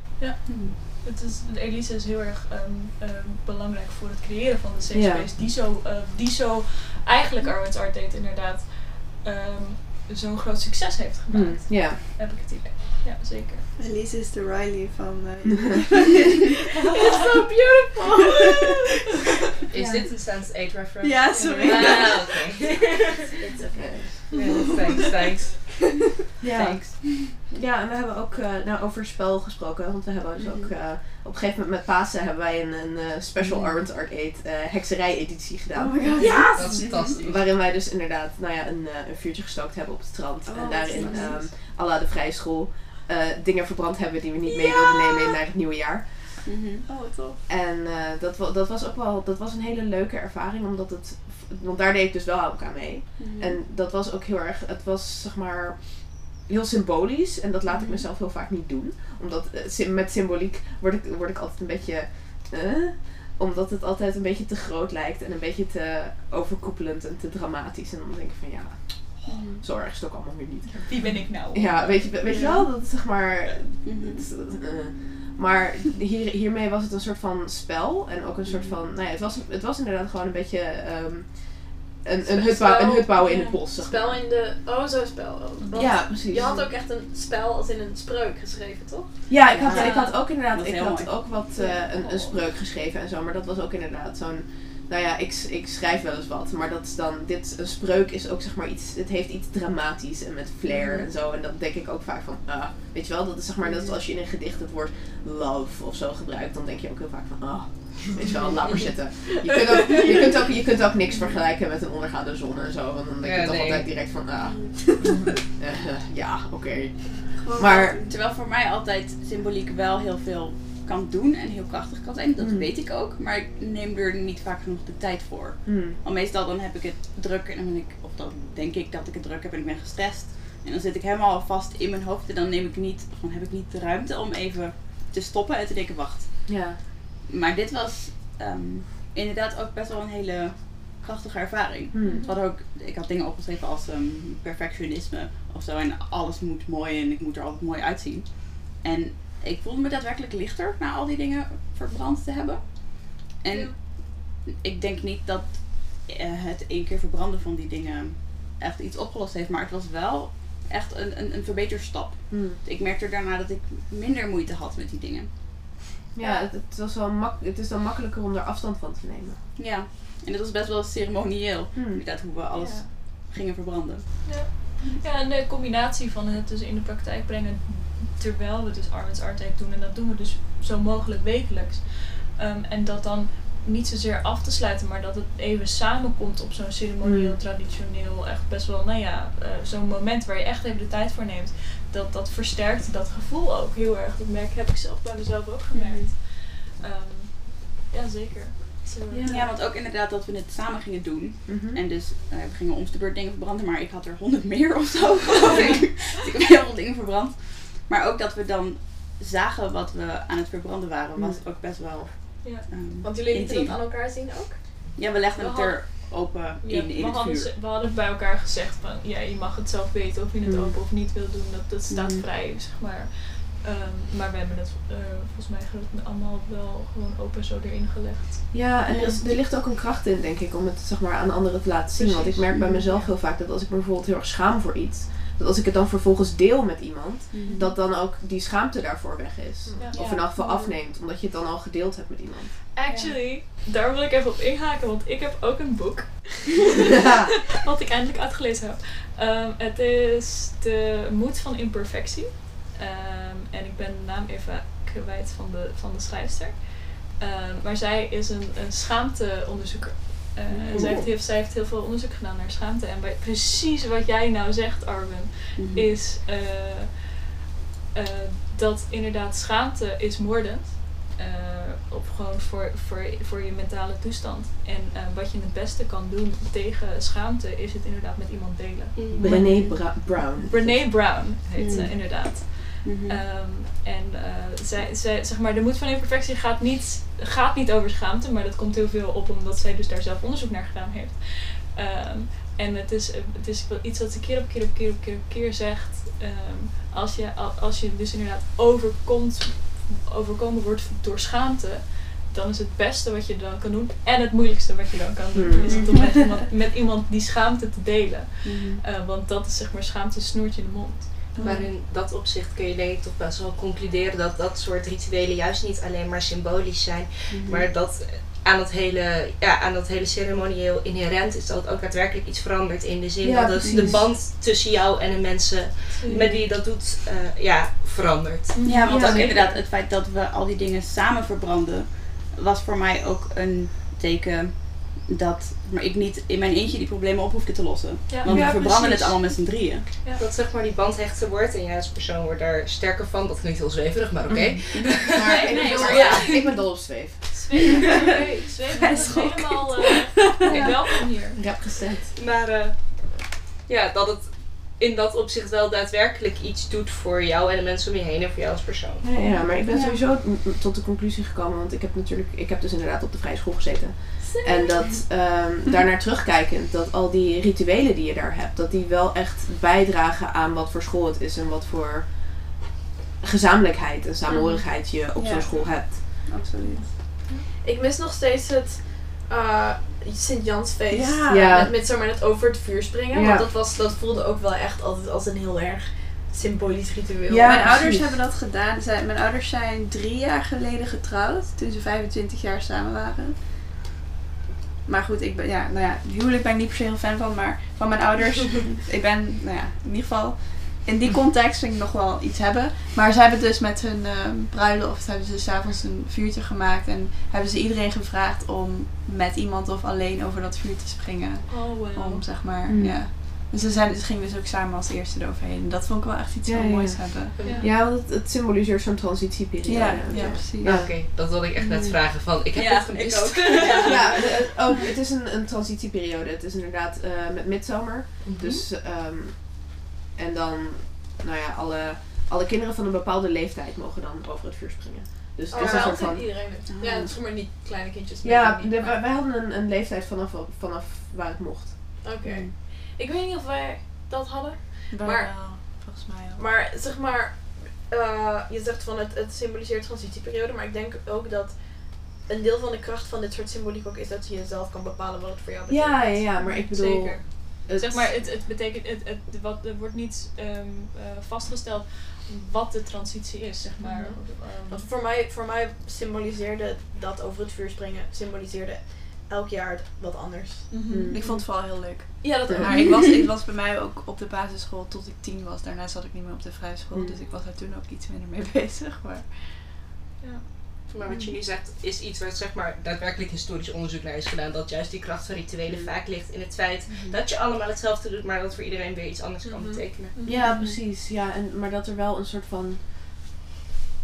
Het is, Elise is heel erg ehm, ehm, belangrijk voor het creëren van de safe Ja. space. Die zo, eh, die zo eigenlijk Arwen's Art Date inderdaad ehm, zo'n groot succes heeft gemaakt. Ja. Heb ik het idee. Ja, zeker. Elise is de Riley van... eh, It's so beautiful! Is Ja. dit een Sense 8 reference? Ja, sorry. Ah, oké. It's okay. Ja, thanks, thanks. Ja. Thanks. ja, en we hebben ook eh, nou, over spel gesproken, want we hebben dus ook eh, op een gegeven moment met Pasen hebben wij een, een eh, special Mhm. Arwen's Art 8 eh hekserij-editie gedaan. Oh my god. Ja! Dat is fantastisch. Waarin wij dus inderdaad nou ja, een, eh, een vuurtje gestookt hebben op het strand. Oh, en daarin, um, à la de vrije school, eh, dingen verbrand hebben die we niet mee wilden nemen in naar het nieuwe jaar. Mhm. Oh, tof. En eh, dat, dat was ook wel dat was een hele leuke ervaring, omdat het. Want daar deed ik dus wel ook aan mee. Mhm. En dat was ook heel erg. Het was zeg maar. Heel symbolisch en dat laat ik Mhm. mezelf heel vaak niet doen. Omdat eh, met symboliek word ik, word ik altijd een beetje. eh, omdat het altijd een beetje te groot lijkt en een beetje te overkoepelend en te dramatisch. En dan denk ik van ja, Mhm. zo erg is het ook allemaal weer niet. Wie ben ik nou? Ja, weet je, weet je wel, dat is zeg maar. Eh, maar hier, hiermee was het een soort van spel. En ook een soort van. Nou ja, het was, het was inderdaad gewoon een beetje. ehm, een, een, hut bouwen, een hut bouwen in het bos. Zeg Spel in de... Oh, zo'n spel. Want Ja, precies. Je had ook echt een spel als in een spreuk geschreven, toch? Ja, ik had, Ja. ik had ook inderdaad. Ik had mooi. ook wat eh, een, een spreuk geschreven en zo. Maar dat was ook inderdaad zo'n. Nou ja, ik, ik schrijf wel eens wat. Maar dat is dan. Dit, een spreuk is ook zeg maar iets. Het heeft iets dramatisch en met flair en zo. En dat denk ik ook vaak van. Ah, weet je wel, dat is zeg maar. Dat is als je in een gedicht het woord love of zo gebruikt. Dan denk je ook heel vaak van. Ah, weet je wel, laat maar zitten. Je kunt, ook, je, kunt ook, je kunt ook niks vergelijken met een ondergaande zon en zo. Want dan denk je Ja, toch nee. altijd direct van. Ah, eh, ja, oké. Maar. Terwijl voor mij altijd symboliek wel heel veel kan doen en heel krachtig kan zijn. Dat Mm. weet ik ook. Maar ik neem er niet vaak genoeg de tijd voor. Hmm. Want meestal dan heb ik het druk en dan ben ik, of dan denk ik dat ik het druk heb en ik ben gestrest. En dan zit ik helemaal vast in mijn hoofd en dan neem ik niet, dan heb ik niet de ruimte om even te stoppen en te denken, wacht. Ja. Maar dit was ehm, inderdaad ook best wel een hele krachtige ervaring. Hmm. Hadden ook, ik had dingen opgeschreven als ehm, perfectionisme of zo. En alles moet mooi en ik moet er altijd mooi uitzien. En ik voelde me daadwerkelijk lichter na al die dingen verbrand te hebben. En Ja. ik denk niet dat eh, het één keer verbranden van die dingen echt iets opgelost heeft. Maar het was wel echt een, een, een verbeterstap. Hmm. Ik merkte daarna dat ik minder moeite had met die dingen. Ja, het, het, was wel mak het is dan makkelijker om er afstand van te nemen. Ja, en dat was best wel ceremonieel. Hmm. Inderdaad, hoe we alles Ja. gingen verbranden. Ja, en de combinatie van het dus in de praktijk brengen terwijl we dus Armen's Art doen. En dat doen we dus zo mogelijk wekelijks. Ehm, en dat dan niet zozeer af te sluiten, maar dat het even samenkomt op zo'n ceremonieel, Mm. traditioneel, echt best wel, nou ja, eh, zo'n moment waar je echt even de tijd voor neemt. Dat, dat versterkt dat gevoel ook heel erg. Dat merk, heb ik zelf bij mezelf ook gemerkt. Ehm, ja, zeker. Zo, Ja. Ja, want ook inderdaad dat we het samen gingen doen. Mhm. En dus eh, we gingen om de beurt dingen verbranden, maar ik had er honderd meer of zo. Dus ik heb heel veel dingen verbrand. Maar ook dat we dan zagen wat we aan het verbranden waren, was ook best wel. Ja. ehm, Want jullie lieten dat aan elkaar zien ook? Ja, we legden We het er open Ja, in, in we, het hadden, vuur. we hadden bij elkaar gezegd van ja, je mag het zelf weten of je het Mm. open of niet wil doen. Dat, dat staat Mm. vrij, zeg maar. Ehm, maar we hebben het eh, volgens mij allemaal wel gewoon open zo erin gelegd. Ja, en er, is- er ligt ook een kracht in, denk ik, om het zeg maar, aan anderen te laten zien. Want ik merk bij mezelf heel vaak dat als ik me bijvoorbeeld heel erg schaam voor iets, dat als ik het dan vervolgens deel met iemand, Mhm. dat dan ook die schaamte daarvoor weg is. Ja. Of in elk geval afneemt, omdat je het dan al gedeeld hebt met iemand. Actually, daar wil ik even op inhaken, want ik heb ook een boek. wat ik eindelijk uitgelezen heb. Ehm, het is De Moed van Imperfectie. Ehm, en ik ben de naam even kwijt van de, van de schrijfster. Ehm, maar zij is een, een schaamteonderzoeker. Eh, en zij heeft, heeft, zij heeft heel veel onderzoek gedaan naar schaamte. En bij precies wat jij nou zegt, Arwen, Mhm. is eh, eh, dat inderdaad schaamte is moordend. Eh, op gewoon voor, voor, voor je mentale toestand. En eh, wat je het beste kan doen tegen schaamte is het inderdaad met iemand delen. Mm. Brené Bra- Brown. Brene Brown heet ze Mm. Mhm. Ehm, en eh, zij, zij, zeg maar, de moed van imperfectie gaat niet, gaat niet over schaamte, maar dat komt heel veel op omdat zij dus daar zelf onderzoek naar gedaan heeft. Ehm, en het is, het is wel iets wat ze keer op keer op keer op keer op keer zegt. Ehm, als, je, al- als je dus inderdaad overkomt, overkomen wordt door schaamte, dan is het beste wat je dan kan doen en het moeilijkste wat je dan kan doen, Hmm. is het om met iemand, met iemand die schaamte te delen. Mhm. Eh, want dat is zeg maar schaamte snoertje in de mond. Maar in dat opzicht kun je denk ik toch best wel concluderen dat dat soort rituelen juist niet alleen maar symbolisch zijn, Mhm. maar dat aan dat hele, ja, aan dat hele ceremonieel inherent is dat ook daadwerkelijk iets verandert in de zin Ja, dat de band tussen jou en de mensen met wie je dat doet, eh, ja, verandert. Ja, want Ja, ook zeker. inderdaad het feit dat we al die dingen samen verbranden, was voor mij ook een teken dat maar ik niet in mijn eentje die problemen op hoefde te lossen. Ja. Want Ja, we verbranden precies. het allemaal met z'n drieën. Dat zeg maar die band hechter wordt en jij als persoon wordt daar sterker van. Dat klinkt heel zweverig, maar oké. Maar, ik, Nee, maar ja, ik ben dol op zweef. Zweven, oké, is helemaal eh, welkom hier. Rap gestemd. Maar eh, ja, dat het in dat opzicht wel daadwerkelijk iets doet voor jou en de mensen om je heen en voor jou als persoon. Ja, ja, maar ik ben Ja. sowieso tot de conclusie gekomen, want ik heb natuurlijk, ik heb dus inderdaad op de vrije school gezeten. En dat ehm daarnaar terugkijkend, dat al die rituelen die je daar hebt, dat die wel echt bijdragen aan wat voor school het is en wat voor gezamenlijkheid en samenhorigheid je op Ja. zo'n school hebt. Absoluut. Ik mis nog steeds het uh, Sint-Jansfeest. Ja. Ja. Met, met, zeg maar, het over het vuur springen. Ja. Want dat, was, dat voelde ook wel echt altijd als een heel erg symbolisch ritueel. Ja, mijn precies. ouders hebben dat gedaan. Zij, mijn ouders zijn drie jaar geleden getrouwd, toen ze 25 jaar samen waren. Maar goed, ik ben, ja, nou ja, huwelijk ben ik niet per se heel fan van, maar van mijn ouders. ik ben, nou ja, in ieder geval, in die context vind ik nog wel iets hebben. Maar ze hebben dus met hun ehm, bruiloft, hebben ze s'avonds een vuurtje gemaakt. En hebben ze iedereen gevraagd om met iemand of alleen over dat vuur te springen. Oh, wow. Om, zeg maar, Mm. ja. Dus ze, zijn, ze gingen dus ook samen als eerste eroverheen. En dat vond ik wel echt iets Ja, heel ja, moois hebben. Ja. Ja, want het, het symboliseert zo'n transitieperiode. Ja, precies. Ja. Oké, dat wilde ik echt net Mm. vragen van. Ik heb Ja, het gemist. ik ook. Ja, de- ook, het is een, een transitieperiode. Het is inderdaad eh, met midzomer. Mhm. Dus, ehm, en dan, nou ja, alle, alle kinderen van een bepaalde leeftijd mogen dan over het vuur springen. Dus het Oh, is ja, een van... iedereen. Ah. Ja, het is maar niet kleine kindjes. Ja, maar niet, de- maar- wij, wij hadden een, een leeftijd vanaf, vanaf waar het mocht. Oké. Ik weet niet of wij dat hadden. Maar- volgens mij ook. Maar zeg maar, eh, je zegt van het, het symboliseert transitieperiode, maar ik denk ook dat een deel van de kracht van dit soort symboliek ook is dat je jezelf kan bepalen wat het voor jou betekent. Ja, ja, ja, maar ik bedoel... Zeker. het- Zeg maar, het, het betekent, het, het, wat, er wordt niet ehm, eh, vastgesteld wat de transitie is, zeg maar. Mhm. Ehm, Want voor mij, voor mij symboliseerde dat over het vuur springen, symboliseerde elk jaar wat anders. mhm. Ik vond het vooral heel leuk. Ja, dat Ja. Maar ik was, ik was bij mij ook op de basisschool tot ik tien was. Daarna zat ik niet meer op de vrije school. Mm. Dus ik was daar toen ook iets minder mee bezig. Maar Maar wat je nu zegt is iets waar zeg maar, daadwerkelijk historisch onderzoek naar is gedaan. Dat juist die kracht van rituelen Mm. vaak ligt in het feit dat je allemaal hetzelfde doet, maar dat voor iedereen weer iets anders kan betekenen. Ja, precies. Ja, en, maar dat er wel een soort van...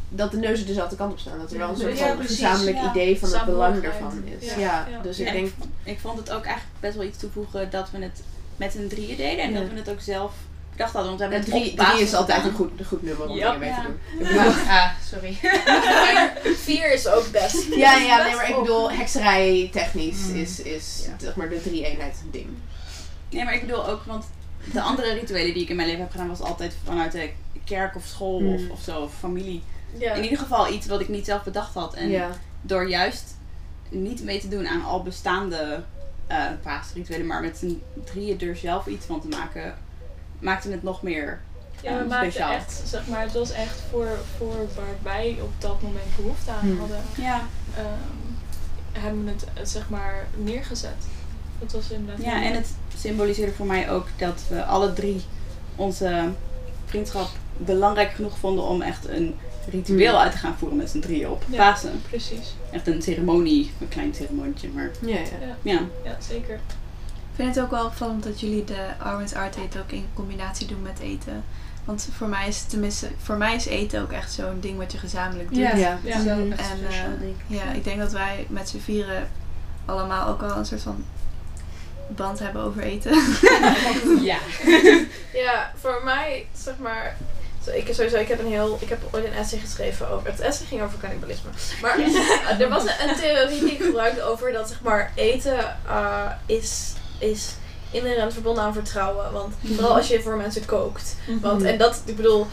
Dat de neuzen dezelfde kant op staan. Dat er wel een soort Ja, van precies, gezamenlijk ja. idee van het belang ervan is. Ja. Ja, Ja. dus ik denk... Ik vond het ook eigenlijk best wel iets toevoegen dat we het met z'n drieën deden. En Ja. dat we het ook zelf bedacht hadden. Want we hebben drie, drie is altijd een goed, een goed nummer om dingen mee te doen. Ik bedoel, Ah, sorry. Vier is ook best. Ja, ja, nee, maar ik bedoel, hekserij technisch Mm. is, is Ja. zeg maar de drie eenheid ding. Nee, maar ik bedoel ook, want de andere rituelen die ik in mijn leven heb gedaan, was altijd vanuit de kerk of school Mm. of, of zo, of familie. Ja. In ieder geval iets wat ik niet zelf bedacht had. En ja. door juist niet mee te doen aan al bestaande eh paasrituelen, maar met z'n drieën er zelf iets van te maken, maakte het nog meer. Ja, we Ja, maakten speciaal. echt, zeg maar, het was echt voor, voor waar wij op dat moment behoefte aan Hmm. hadden, Ja, ehm, hebben we het, eh, zeg maar, neergezet. Dat was inderdaad ja en het symboliseerde voor mij ook dat we alle drie onze vriendschap belangrijk genoeg vonden om echt een ritueel uit te gaan voeren met z'n drieën op Ja. Pasen. Precies, Echt een ceremonie, een klein ceremonietje, maar Ja, ja. ja, ja. ja zeker. ik vind het ook wel opvallend dat jullie de Arwen's Art Ate ook in combinatie doen met eten. Want voor mij is tenminste, voor mij is eten ook echt zo'n ding wat je gezamenlijk doet. Ja. Ja. Ja. Zo, echt En, eh. Ja, ik denk dat wij met z'n vieren allemaal ook wel een soort van band hebben over eten. Ja. Ja, voor mij, zeg maar. Ik, sowieso, ik heb een heel. Ik heb ooit een essay geschreven over. Het essay ging over cannibalisme. Maar er was een, een theorie die ik gebruikte over dat zeg maar eten eh, is, is inherent verbonden aan vertrouwen. Want vooral als je voor mensen kookt. Want, en dat, ik bedoel,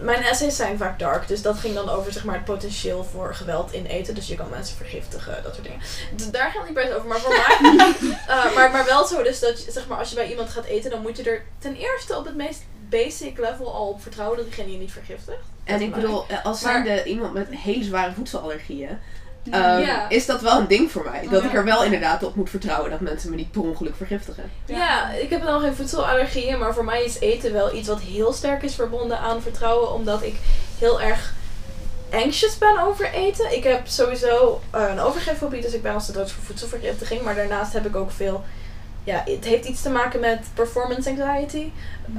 mijn essays zijn vaak dark. Dus dat ging dan over zeg maar, het potentieel voor geweld in eten. Dus je kan mensen vergiftigen, dat soort dingen. Daar gaat het niet per over. Maar voor mij. eh, maar, maar wel zo, dus dat zeg maar, als je bij iemand gaat eten, dan moet je er ten eerste op het meest basic level al op vertrouwen dat diegene je niet vergiftigt. En ik bedoel, eh, als Maar- zijnde iemand met hele zware voedselallergieën, ehm, Ja. is dat wel een ding voor mij. Dat Ja. ik er wel inderdaad op moet vertrouwen dat mensen me niet per ongeluk vergiftigen. Ja. ik heb dan geen voedselallergieën, maar voor mij is eten wel iets wat heel sterk is verbonden aan vertrouwen, omdat ik heel erg anxious ben over eten. Ik heb sowieso eh, een overgeeffobie, dus ik ben als de dood voor voedselvergiftiging, maar daarnaast heb ik ook veel, ja, het heeft iets te maken met performance anxiety.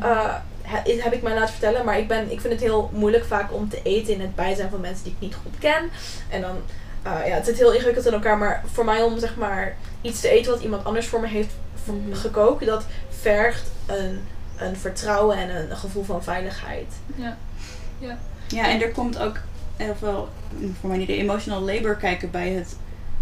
Eh, he- heb ik mij laten vertellen, maar ik, ben, ik vind het heel moeilijk vaak om te eten in het bijzijn van mensen die ik niet goed ken. En dan, eh, ja, het zit heel ingewikkeld in elkaar, maar voor mij om zeg maar iets te eten wat iemand anders voor me heeft Mhm. gekookt, dat vergt een, een vertrouwen en een gevoel van veiligheid. Ja, en er komt ook heel veel, voor mij niet de emotional labor kijken bij het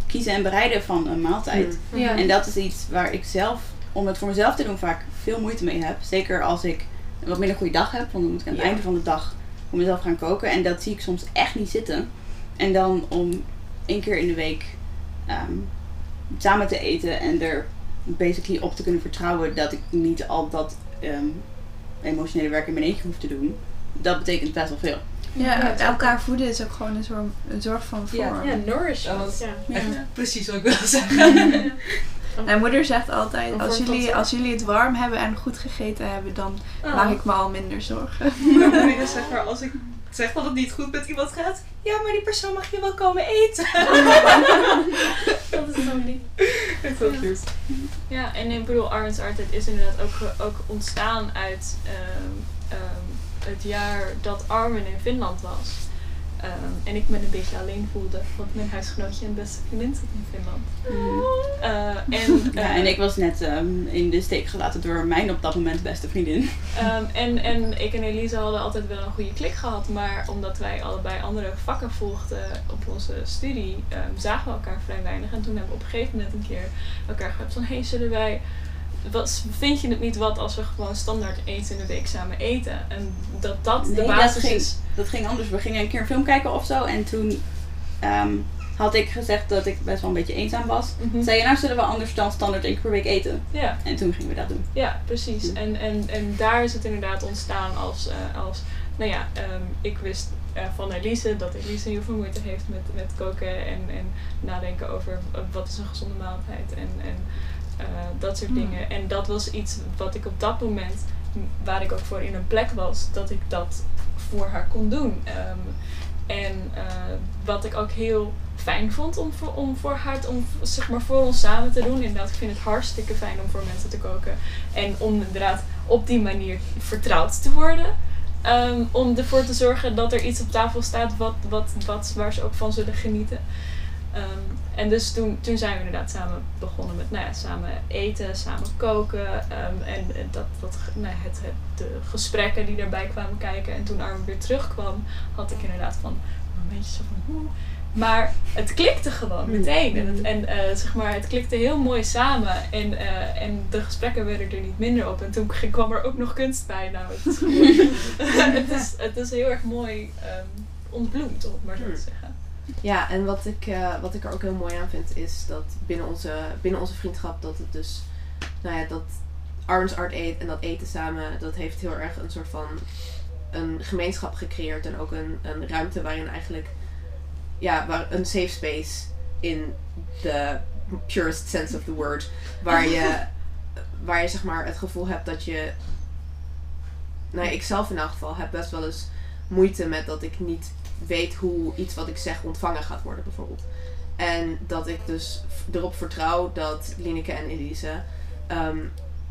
kiezen en bereiden van een maaltijd. Mm. Ja. En dat is iets waar ik zelf, om het voor mezelf te doen, vaak veel moeite mee heb. Zeker als ik een wat minder goede dag heb, want dan moet ik aan het Ja. einde van de dag voor mezelf gaan koken. En dat zie ik soms echt niet zitten. En dan om één keer in de week ehm, samen te eten en er basically op te kunnen vertrouwen dat ik niet al dat ehm, emotionele werk in mijn eentje hoef te doen. Dat betekent best wel veel. Ja, elkaar voeden is ook gewoon een soort, een soort van Ja, vorm. Ja, nourishment. Dat was- Ja. Ja. Echt precies wat ik wilde zeggen. Mijn moeder zegt altijd, als jullie, als jullie het warm hebben en goed gegeten hebben, dan Oh. maak ik me al minder zorgen. Mijn moeder is zeg maar, als ik zeg dat het niet goed met iemand gaat, ja, maar die persoon mag je wel komen eten. Dat is zo lief. Echt wel cute. Ja, en ik bedoel, Arwen's Artheid is inderdaad ook, ook ontstaan uit ehm, ehm, het jaar dat Arwen in Finland was. Ehm, en ik me een beetje alleen voelde, want mijn huisgenootje en beste vriendin zat in Finland. Eh, en, Ja, en ik was net ehm, in de steek gelaten door mijn op dat moment beste vriendin. Ehm, en, en ik en Elise hadden altijd wel een goede klik gehad, maar omdat wij allebei andere vakken volgden op onze studie, ehm, zagen we elkaar vrij weinig. En toen hebben we op een gegeven moment een keer elkaar gehad van, hey, zullen wij, wat, vind je het niet wat als we gewoon standaard eens in de week samen eten? En dat dat de dat basis ging- is. Dat ging anders. We gingen een keer een film kijken of zo. En toen ehm, had ik gezegd dat ik best wel een beetje eenzaam was. Mhm. Zei je, nou zullen we anders dan standaard één keer per week eten? Ja. En toen gingen we dat doen. Ja, precies. En, en, en daar is het inderdaad ontstaan als, eh, als nou ja, ehm, ik wist eh, van Elise dat Elise heel veel moeite heeft met, met koken en, en nadenken over wat is een gezonde maaltijd en, en eh, dat soort Hmm. dingen. En dat was iets wat ik op dat moment, waar ik ook voor in een plek was, dat ik dat voor haar kon doen. Ehm, en eh, wat ik ook heel fijn vond om voor, om voor haar, om zeg maar voor ons samen te doen. Inderdaad, ik vind het hartstikke fijn om voor mensen te koken. En om inderdaad op die manier vertrouwd te worden. Ehm, om ervoor te zorgen dat er iets op tafel staat wat, wat, wat, waar ze ook van zullen genieten. Ehm, en dus toen, toen zijn we inderdaad samen begonnen met nou ja, samen eten, samen koken. ehm, en en dat, dat, nou, het, het, de gesprekken die daarbij kwamen kijken. En toen Armin weer terugkwam, had ik inderdaad van een beetje zo van hoe. Maar het klikte gewoon meteen. En, het, en eh, zeg maar, het klikte heel mooi samen. En, eh, en de gesprekken werden er niet minder op. En toen kwam er ook nog kunst bij. Nou, het is, het is, het is heel erg mooi ehm, ontbloemd, om het maar zo te zeggen. Ja, en wat ik, eh, wat ik er ook heel mooi aan vind is dat binnen onze, binnen onze vriendschap dat het dus, nou ja, dat Arms Art eet en dat eten samen, dat heeft heel erg een soort van een gemeenschap gecreëerd en ook een, een ruimte waarin eigenlijk, ja, waar, een safe space in the purest sense of the word, waar je, waar je zeg maar het gevoel hebt dat je, nou ja, ik zelf in elk geval heb best wel eens moeite met dat ik niet weet hoe iets wat ik zeg ontvangen gaat worden, bijvoorbeeld. En dat ik dus erop vertrouw dat Lineke en Elise ehm,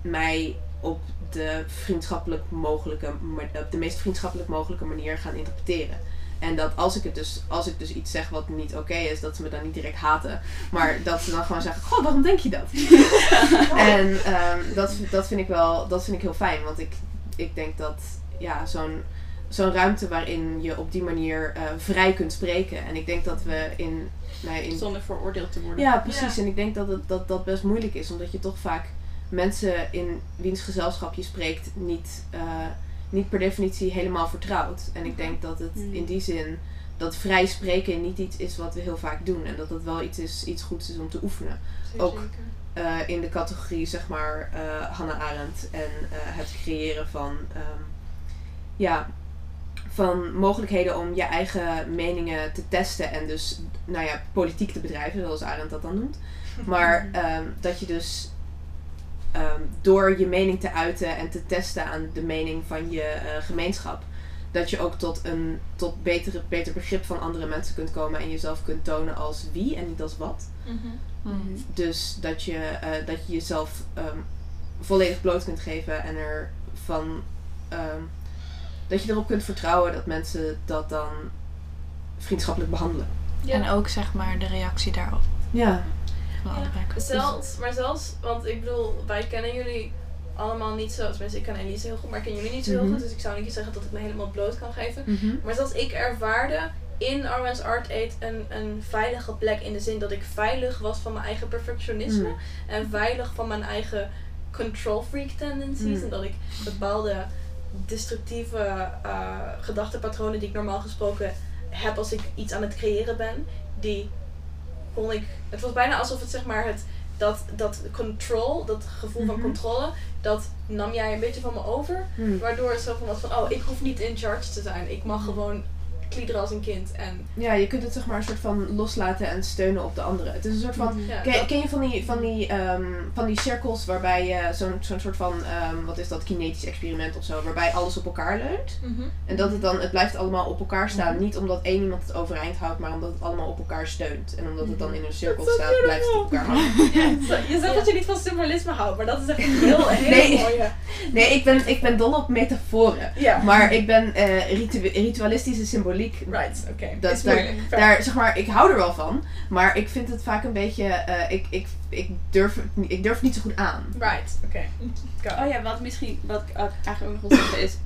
mij op de vriendschappelijk mogelijke, ma- op de meest vriendschappelijk mogelijke manier gaan interpreteren. En dat als ik het dus, als ik dus iets zeg wat niet oké is, dat ze me dan niet direct haten. Maar dat ze dan gewoon zeggen, goh, waarom denk je dat? en ehm, dat, dat vind ik wel, dat vind ik heel fijn. Want ik, ik denk dat ja, zo'n zo'n ruimte waarin je op die manier eh, vrij kunt spreken. En ik denk dat we in, nou in Zonder veroordeeld te worden. ja, precies. En ik denk dat, het, dat dat best moeilijk is, omdat je toch vaak mensen in wiens gezelschap je spreekt niet, eh, niet per definitie helemaal vertrouwt. En ik denk dat het Mm. in die zin dat vrij spreken niet iets is wat we heel vaak doen. En dat het wel iets, is, iets goeds is om te oefenen. Ook eh, in de categorie, zeg maar, eh, Hannah Arendt en het creëren van, ehm, ja, van mogelijkheden om je eigen meningen te testen en dus, nou ja, politiek te bedrijven, zoals Arendt dat dan noemt. Maar ehm, dat je dus ehm, door je mening te uiten en te testen aan de mening van je eh, gemeenschap, dat je ook tot een tot betere, beter begrip van andere mensen kunt komen en jezelf kunt tonen als wie en niet als wat. Mhm. Mhm. Dus dat je, eh, dat je jezelf ehm, volledig bloot kunt geven en er van ehm, dat je erop kunt vertrouwen dat mensen dat dan vriendschappelijk behandelen. Ja. En ook zeg maar de reactie daarop Ja. van Ja. allebei. Zelfs, maar zelfs, want ik bedoel, wij kennen jullie allemaal niet zo, tenminste ik ken Elise heel goed, maar ik ken jullie niet zo heel Mhm. goed, dus ik zou niet zeggen dat ik me helemaal bloot kan geven. Mhm. Maar zelfs ik ervaarde in Arwen's Art Aid een, een veilige plek in de zin dat ik veilig was van mijn eigen perfectionisme Mm. en veilig van mijn eigen control freak tendencies Mm. en dat ik bepaalde destructieve eh, gedachtepatronen die ik normaal gesproken heb als ik iets aan het creëren ben, die kon ik. Het was bijna alsof het zeg maar het dat, dat control, dat gevoel van Mhm. controle, dat nam jij een beetje van me over. Hm. Waardoor het zo van was van, oh, ik hoef niet in charge te zijn. Ik mag gewoon kliederen als een kind. En Ja, je kunt het zeg maar een soort van loslaten en steunen op de anderen. Het is een soort van ja, Ken, je van die, van die, ehm, van die cirkels waarbij je zo'n zo'n soort van, ehm, wat is dat, kinetisch experiment of zo, waarbij alles op elkaar leunt? Mhm. En dat het dan, het blijft allemaal op elkaar staan. Niet omdat één iemand het overeind houdt, maar omdat het allemaal op elkaar steunt. En omdat het dan in een cirkel staat, blijft het op elkaar hangen. je zegt dat je niet van symbolisme houdt, maar dat is echt een heel, een hele Nee. mooie. Nee, ik ben, ik ben dol op metaforen. Ja, Maar ik ben eh, ritu- ritualistische symboliek. right, oké. Dat- daar- zeg maar, ik hou er wel van. Maar ik vind het vaak een beetje, eh, ik, ik, ik, durf, het niet- ik durf het niet zo goed aan. Right, oké. Oh ja, wat misschien, wat ik eigenlijk ook nog wil zeggen is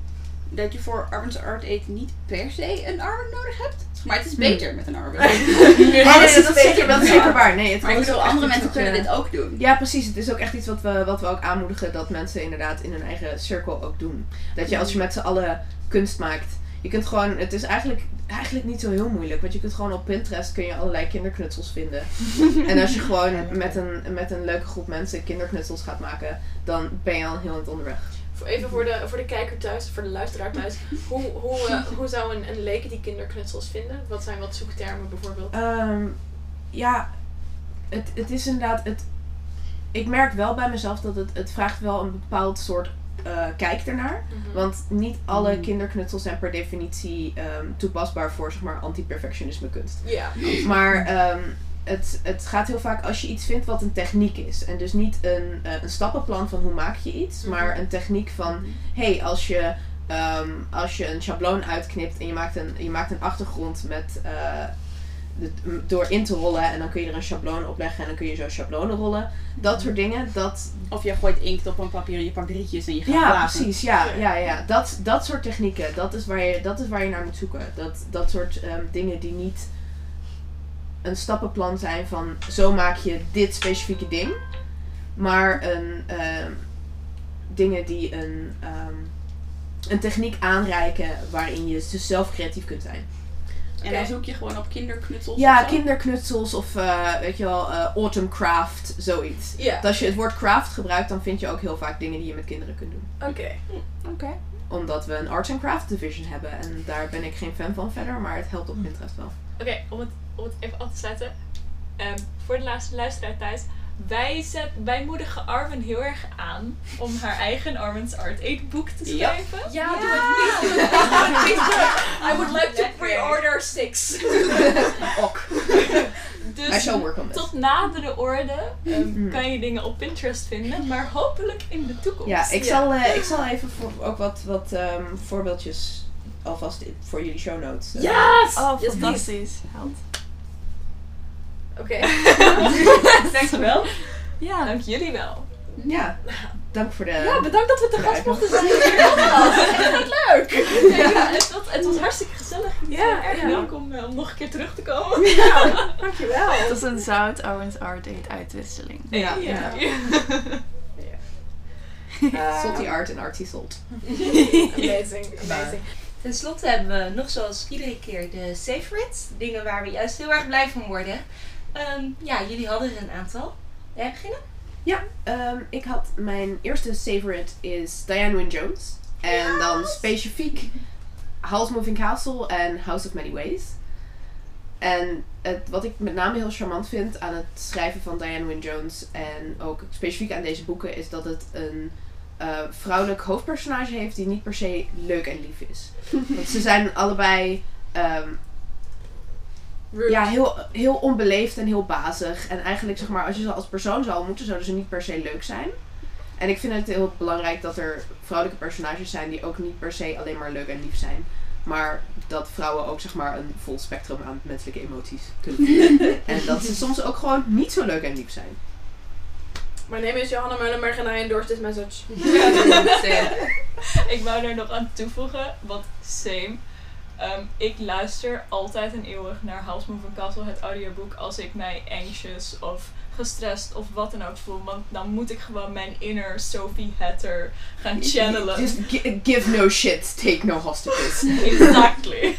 dat je voor Arben's Art Aid niet per se een Arben nodig hebt. Maar het is beter met een Arben. Oh, nee, dat, is zeker, dat is met zeker waar. Nee, het Maar ik bedoel, andere mensen kunnen je- dit ook doen. Ja, precies. Het is ook echt iets wat we, wat we ook aanmoedigen dat mensen inderdaad in hun eigen cirkel ook doen. Dat je als je met z'n allen kunst maakt, je kunt gewoon, het is eigenlijk, eigenlijk niet zo heel moeilijk. Want je kunt gewoon op Pinterest kun je allerlei kinderknutsels vinden. en als je gewoon met een, met een leuke groep mensen kinderknutsels gaat maken, dan ben je al heel eind onderweg. Voor- Even voor de, voor de kijker thuis, voor de luisteraar thuis. Hoe, hoe, eh, hoe zou een, een leek die kinderknutsels vinden? Wat zijn wat zoektermen bijvoorbeeld? Ehm, ja, het, het is inderdaad. Het, ik merk wel bij mezelf dat het, het vraagt wel een bepaald soort eh kijk ernaar. Mhm. Want niet alle Mhm. kinderknutsels zijn per definitie ehm, toepasbaar voor zeg maar anti-perfectionisme kunst. Ja. Maar ehm, het, het gaat heel vaak als je iets vindt wat een techniek is. En dus niet een, eh, een stappenplan van hoe maak je iets, Mhm. maar een techniek van hey, als je, ehm, als je een schabloon uitknipt en je maakt een, je maakt een achtergrond met, eh, door in te rollen en dan kun je er een schabloon op leggen en dan kun je zo schablonen rollen. Dat soort dingen, dat, Of je gooit inkt op een papier en je pakt rietjes en je gaat ja, precies. Ja, ja, ja. Dat, dat soort technieken, dat is waar je, dat is waar je naar moet zoeken. Dat, dat soort ehm, dingen die niet een stappenplan zijn van zo maak je dit specifieke ding. Maar een, ehm, dingen die een, ehm, een techniek aanreiken waarin je dus zelf creatief kunt zijn. En dan zoek je gewoon op kinderknutsels. Ja, of zo. kinderknutsels of eh, weet je wel, eh, autumn craft, zoiets. Ja. Want Als je het woord craft gebruikt, dan vind je ook heel vaak dingen die je met kinderen kunt doen. Oké. Oké. Omdat we een arts and craft division hebben. En daar ben ik geen fan van verder, maar het helpt op Pinterest wel. Oké, om, het, om het even af te sluiten. Ehm, voor de laatste luisteraar thuis. Wij, zet, wij moedigen Arwen heel erg aan om haar eigen Arwen's Art Aid boek te schrijven. Ja, doe het niet. Doe het niet. I would like to pre-order six. Ok. Dus I shall work on this. tot nadere orde ehm, Mm. kan je dingen op Pinterest vinden, maar hopelijk in de toekomst. Ja, ik, Ja. Zal, eh, ik zal even voor, ook wat, wat ehm, voorbeeldjes alvast voor jullie show notes. eh, Yes! Oh, fantastisch. Held. Oké. Dankjewel. Ja. Dank jullie wel. Ja, dank voor de... Ja, bedankt dat we te Ja, gast mochten zijn. Echt wat leuk. Ja, het, was, het was hartstikke gezellig. Ja, erg ja. welkom eh, om nog een keer terug te komen. Ja, dankjewel. Het was een zout Owens Art date uitwisseling. Ja. ja. Eh, Salty art en artsy salt. Amazing, amazing. Ten slotte hebben we nog zoals iedere keer de favorites. Dingen waar we juist heel erg blij van worden. Ehm, ja, jullie hadden er een aantal. Jij beginnen? Ja, ehm, ik had mijn eerste favorite is Diane Wynne Jones. En dan specifiek House Moving Castle en House of Many Ways. En het, wat ik met name heel charmant vind aan het schrijven van Diane Wynne Jones en ook specifiek aan deze boeken is dat het een eh, vrouwelijk hoofdpersonage heeft die niet per se leuk en lief is. Want ze zijn allebei ehm, Rude. ja, heel, heel onbeleefd en heel bazig. En eigenlijk, zeg maar, als je ze als persoon zou moeten, zouden ze niet per se leuk zijn. En ik vind het heel belangrijk dat er vrouwelijke personages zijn die ook niet per se alleen maar leuk en lief zijn. Maar dat vrouwen ook, zeg maar, een vol spectrum aan menselijke emoties kunnen voelen. en dat ze soms ook gewoon niet zo leuk en lief zijn. My name is Johanna Meulenberg and I endorse this message. Ik wou er nog aan toevoegen, want same. Ehm, ik luister altijd en eeuwig naar House Moving Castle, het audioboek, als ik mij anxious of gestrest of wat dan ook voel. Want dan moet ik gewoon mijn inner Sophie Hatter gaan channelen. Just gi- give no shit, take no hostages. Exactly.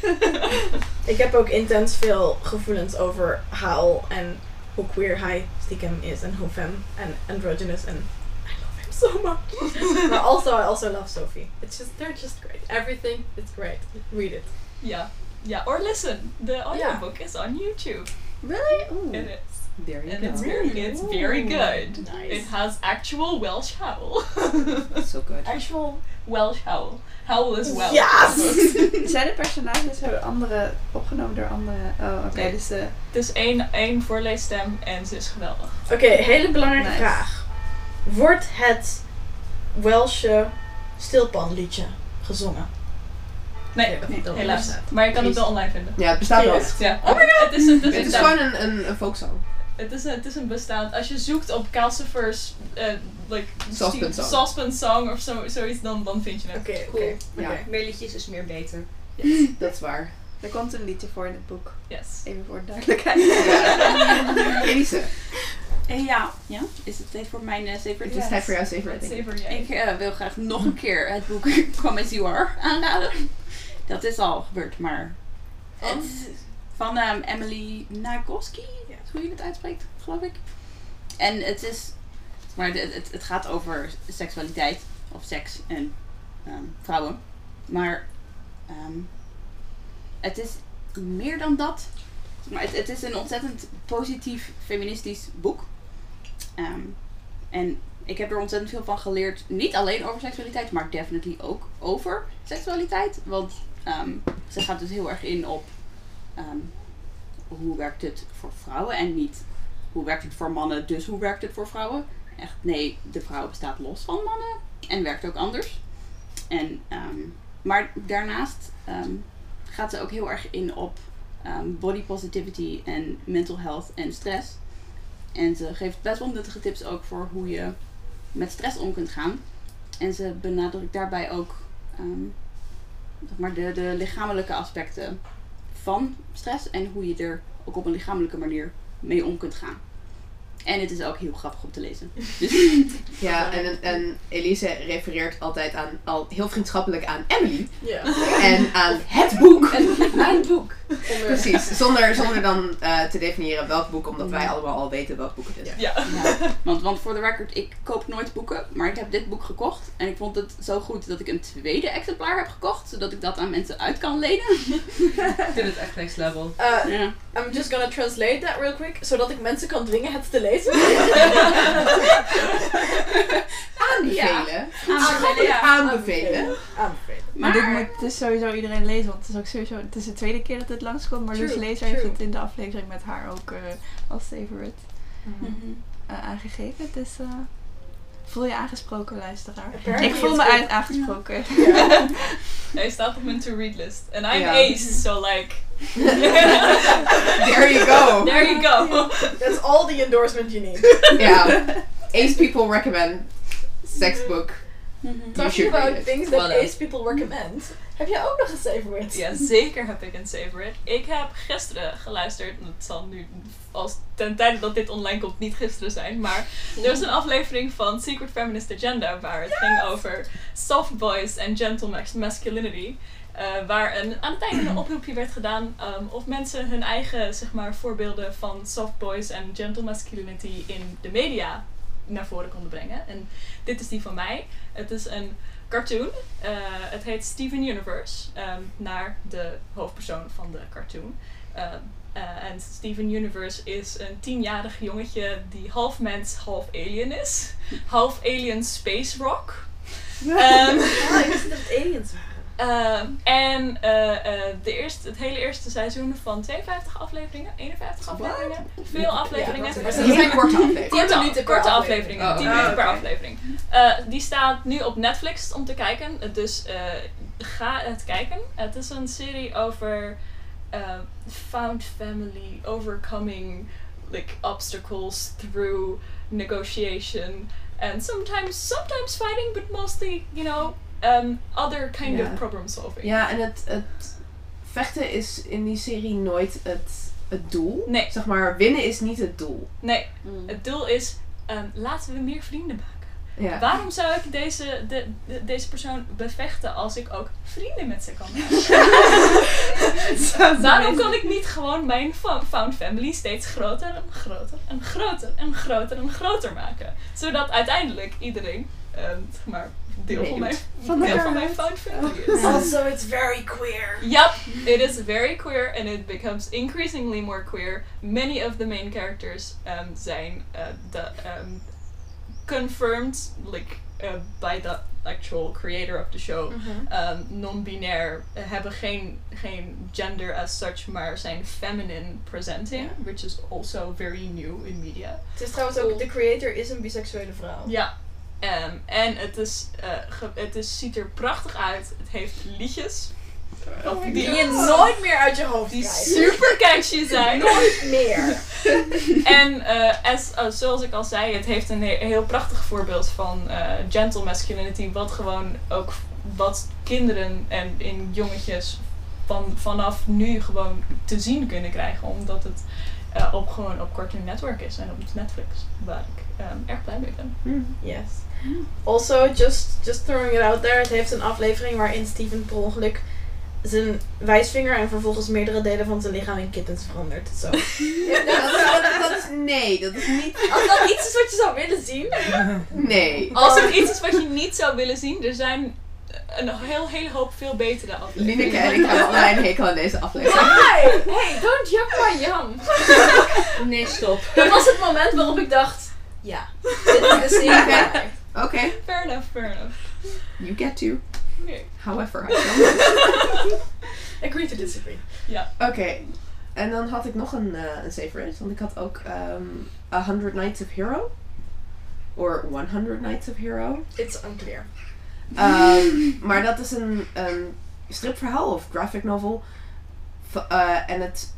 Ik heb ook intens veel gevoelens over Hal en hoe queer hij stiekem is en hoe femme en androgynous en I love him so much. but also I also love Sophie. It's just they're just great. Everything is great. Read it. Ja. Ja, or listen. The audiobook is on YouTube. Really? It is. There you And it's go. very, it's very good. Nice. It has actual Welsh howl. So good. actual Welsh howl. Howl is Welsh. Yes! Zijn de personages door andere opgenomen door andere? Oh, oké. Nee. Dus. Het is één, één voorleesstem en ze is geweldig. Oké, hele belangrijke Nice. vraag. Wordt het Welsche stilpanliedje gezongen? Nee, dat helaas. bestaat. Maar je kan het wel online vinden. Ja, het bestaat wel. Ja. Oh my god! Het is een, het is Het is een, gewoon een, een, een folksong. het is een, het is een bestaand. Als je zoekt op Calcifer's uh, like, Saucepan song. saucepan song of zo, zoiets, dan, dan vind je het. Oké, Cool. oké. Ja. Meer liedjes is meer beter. Dat is waar. Er komt een liedje voor in het boek. Yes. Even voor de duidelijkheid. Elise, Eh, ja. ja, is het tijd voor mijn uh, favorite? het is tijd voor jouw denk ik. Ik eh, wil graag nog een keer het boek Come As You Are aanraden. Dat is al gebeurd, maar... Het, van ehm, Emily Nagoski, Ja. hoe je het uitspreekt, geloof ik. En het is... Maar het, het gaat over seksualiteit, of seks en ehm, vrouwen. Maar ehm, het is meer dan dat. Maar het, het is een ontzettend positief feministisch boek. En ik heb er ontzettend veel van geleerd. Niet alleen over seksualiteit, maar definitely ook over seksualiteit. Want ehm, ze gaat dus heel erg in op ehm, hoe werkt het voor vrouwen en niet hoe werkt het voor mannen, dus hoe werkt het voor vrouwen. Echt, nee, de vrouw bestaat los van mannen en werkt ook anders. En, ehm, maar daarnaast gaat ze ook heel erg in op body positivity en mental health en stress. En ze geeft best wel nuttige tips ook voor hoe je met stress om kunt gaan. En ze benadrukt daarbij ook zeg maar de, de lichamelijke aspecten van stress en hoe je er ook op een lichamelijke manier mee om kunt gaan. En het is ook heel grappig om te lezen. Dus, Ja, en, en Elise refereert altijd aan, al heel vriendschappelijk aan Emily. Ja. En aan het boek. En mijn boek. Precies, zonder, zonder dan eh, te definiëren welk boek, omdat wij allemaal al weten welk boek het is. Ja. Ja. want, want voor de record, ik koop nooit boeken, maar ik heb dit boek gekocht. En ik vond het zo goed dat ik een tweede exemplaar heb gekocht, zodat ik dat aan mensen uit kan lenen. Ik vind het echt next level. Uh, Ja. I'm just gonna translate that real quick, zodat ik mensen kan dwingen het te lezen. Aanbevelen. Aanbevelen, ja. Aanbevelen. Aanbevelen. Maar dit moet dus sowieso iedereen lezen, want het is ook sowieso het is de tweede keer dat dit langskomt. Maar Loes Lezer heeft het in de aflevering met haar ook eh, als favorite eh, aangegeven. Dus eh, voel je aangesproken, luisteraar. Apparently Ik voel me uit aangesproken. Hij staat op mijn to-read list. En I'm Ja. ace, so like... There you go. There you go. That's all the endorsement you need. Ja. Ace people recommend sex book. You Talking about things that ace people recommend. Heb jij ook nog een favorite? Ja, zeker heb ik een favorite. Ik heb gisteren geluisterd, en het zal nu als ten tijde dat dit online komt niet gisteren zijn, maar er was een aflevering van Secret Feminist Agenda waar het ging over soft boys en gentle mas- masculinity. eh, waar een, aan het einde een oproepje werd gedaan um, of mensen hun eigen zeg maar, voorbeelden van soft boys en gentle masculinity in de media naar voren konden brengen. En dit is die van mij. Het is een cartoon. Eh, het heet Steven Universe, ehm, naar de hoofdpersoon van de cartoon. Ehm, eh, En Steven Universe is een tienjarig jongetje die half mens, half alien is. Half alien space rock. Ehm, Ah, ik wist dat het aliens Ehm, en eh, eh, de eerste, het hele eerste seizoen van 52 afleveringen, 51 afleveringen, veel afleveringen. Ja, Maar dat hele korte aflevering. Tien Korte, minuten per korte aflevering. afleveringen, Oh, 10 oké. minuten per aflevering. Eh, die staat nu op Netflix om te kijken, dus eh, ga het kijken. Het is een serie over found family, overcoming like obstacles through negotiation and sometimes sometimes fighting, but mostly you know um, other kind of problem solving. Ja, en het, het vechten is in die serie nooit het, het doel. Nee. Zeg maar, winnen is niet het doel. Nee, Mm. het doel is ehm, laten we meer vrienden maken. Ja. Waarom zou ik deze, de, de- deze persoon bevechten als ik ook vrienden met ze kan maken? Waarom kan ik niet gewoon mijn found family steeds groter en groter en groter en groter en groter maken? Zodat uiteindelijk iedereen, ehm, zeg maar, deel van mijn, Van deel elkaar van mijn houdt. found family. Also, it's very queer. Yep, it is very queer and it becomes increasingly more queer. Many of the main characters um, zijn uh, the, um, confirmed like uh, by the actual creator of the show. Um, non-binair uh, hebben geen, geen gender as such, maar zijn feminine presenting, which is also very new in media. Het is trouwens ook, de creator is een biseksuele vrouw. Ja. Ehm, en het, is, uh, ge- het is, ziet er prachtig uit. Het heeft liedjes. Of Die je nooit meer uit je hoofd die krijgt. super catchy zijn. Nooit meer. En eh, as, oh, zoals ik al zei, het heeft een he- heel prachtig voorbeeld van eh, gentle masculinity. Wat gewoon ook wat kinderen en in jongetjes van, vanaf nu gewoon te zien kunnen krijgen. Omdat het eh, op, gewoon op Cartoon Network is en op Netflix. Waar ik ehm, erg blij mee ben. Hm. Yes. Also, just, just throwing it out there. Het heeft een aflevering waarin Steven per ongeluk zijn wijsvinger en vervolgens meerdere delen van zijn lichaam in kittens verandert. Zo. Dat, is, dat, dat is, nee, dat is niet. Als dat iets is wat je zou willen zien. Nee. Als er iets is wat je niet zou willen zien, er zijn een heel, hele hoop veel betere afleveringen. Lineke en ik hebben allebei een hekel aan deze aflevering. Hey, hey, don't yuck my yum. Nee, stop. Dat was het moment waarop ik dacht, ja, dit is de Oké, Fair enough, fair enough. you get to. Nee. However, I don't. Agree to disagree. Oké, en dan had ik nog een, eh een favorite, want ik had ook ehm A Hundred Nights of Hero. Or 100 Nights of Hero. It's unclear. Ehm, maar dat is een, een stripverhaal of graphic novel. Eh, en het,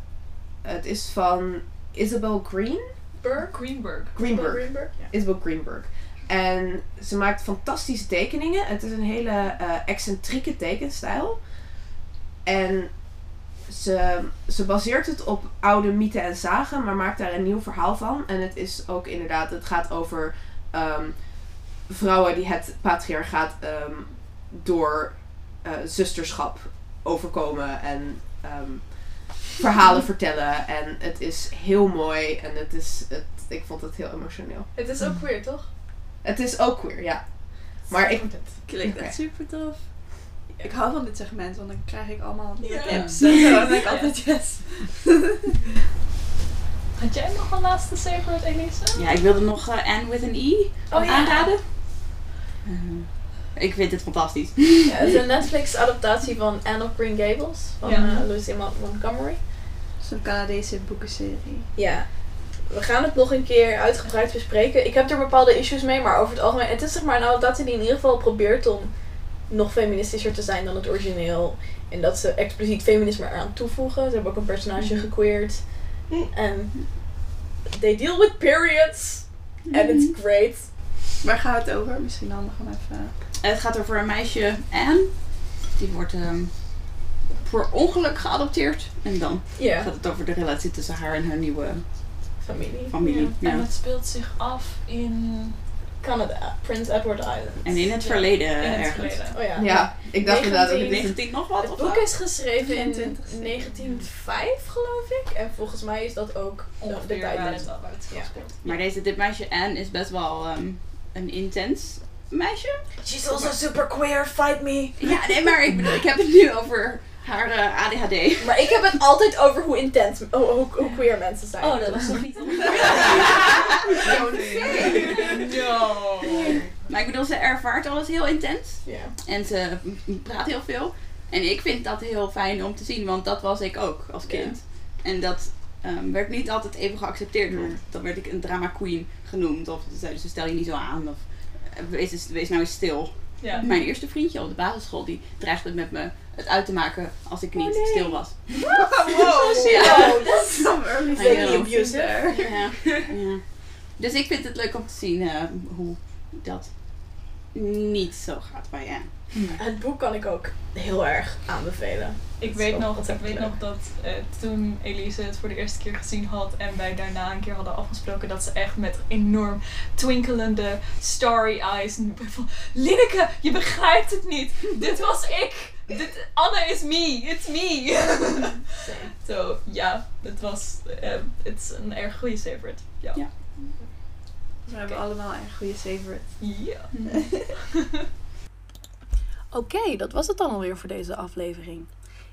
het is van Isabel Green. Burr? Greenberg. Greenberg. Greenberg? Ja. Isabel Greenberg. En ze maakt fantastische tekeningen. Het is een hele eh, excentrieke tekenstijl. En ze, ze baseert het op oude mythen en zagen, maar maakt daar een nieuw verhaal van. En het is ook inderdaad, het gaat over ehm, vrouwen die het patriarchaat ehm, door eh, zusterschap overkomen en ehm, verhalen vertellen. En het is heel mooi en het is, het, ik vond het heel emotioneel. Het is ook queer, toch? Het is ook queer, ja. Maar ik, Klinkt Oké. echt super tof. Ik hou van dit segment, want dan krijg ik allemaal nieuwe Ja. tips. En zo, dan ben ik altijd yes. Had jij nog een laatste favorite, Elise? Ja, ik wilde nog eh, Anne with an E Oh ja. aanraden. Eh, Ik vind het fantastisch. Ja, het is een Netflix adaptatie van Anne of Green Gables van Ja. eh, Lucy Mon- Montgomery. Zo'n Canadese boekenserie. Ja. We gaan het nog een keer uitgebreid bespreken. Ik heb er bepaalde issues mee, maar over het algemeen... Het is zeg maar een adaptatie die in ieder geval probeert om nog feministischer te zijn dan het origineel. En dat ze expliciet feminisme eraan toevoegen. Ze hebben ook een personage gequeerd. En they deal with periods. And it's great. Waar gaat het over? Misschien handig om even... Het gaat over een meisje, Anne. Die wordt ehm per ongeluk geadopteerd. En dan gaat het over de relatie tussen haar en haar nieuwe familie. familie. Ja. En het speelt zich af in... Canada, Prince Edward Island. En in het Ja, verleden in het ergens. verleden. Oh ja. Ja, ik dacht inderdaad ook... 19 dit is- 19 nog wat Het boek is geschreven in 24. 1905, geloof ik. En volgens mij is dat ook de- de Ongeveer waar tijd. het, waar het Ja. speelt. Maar deze, dit meisje Anne is best wel ehm, een intens meisje. She's also super queer, fight me. Ja, nee, maar ik bedoel, ik heb het nu over haar eh, ADHD. Maar ik heb het altijd over hoe intens, hoe, hoe, hoe queer mensen zijn. Oh, dat was toch niet No. Maar ik bedoel, ze ervaart alles heel intens. Ja. En ze praat heel veel. En ik vind dat heel fijn om te zien, want dat was ik ook als kind. En dat ehm, werd niet altijd even geaccepteerd. Want dan werd ik een drama queen genoemd. Of ze zeiden ze stel je niet zo aan. Of eh, wees nou eens stil. Ja. Mijn eerste vriendje op de basisschool, die dreigde met me het uit te maken als ik niet Oh, nee. stil was. Wow, Ja. wow, that's Some early abusive. Ja. ja. Dus ik vind het leuk om te zien eh, hoe dat niet zo gaat bij Anne. Het boek kan ik ook heel erg aanbevelen. Ik weet, nog, ik weet nog dat eh, toen Elise het voor de eerste keer gezien had en wij daarna een keer hadden afgesproken dat ze echt met enorm twinkelende starry eyes en van Lineke, je begrijpt het niet. Dit was ik. Dit, Anne is me. It's me. Zo, ja, het was, eh, het is een erg goede favorite. Ja. Ja. We hebben allemaal een goede favorite. Ja. Oké, dat was het dan alweer voor deze aflevering.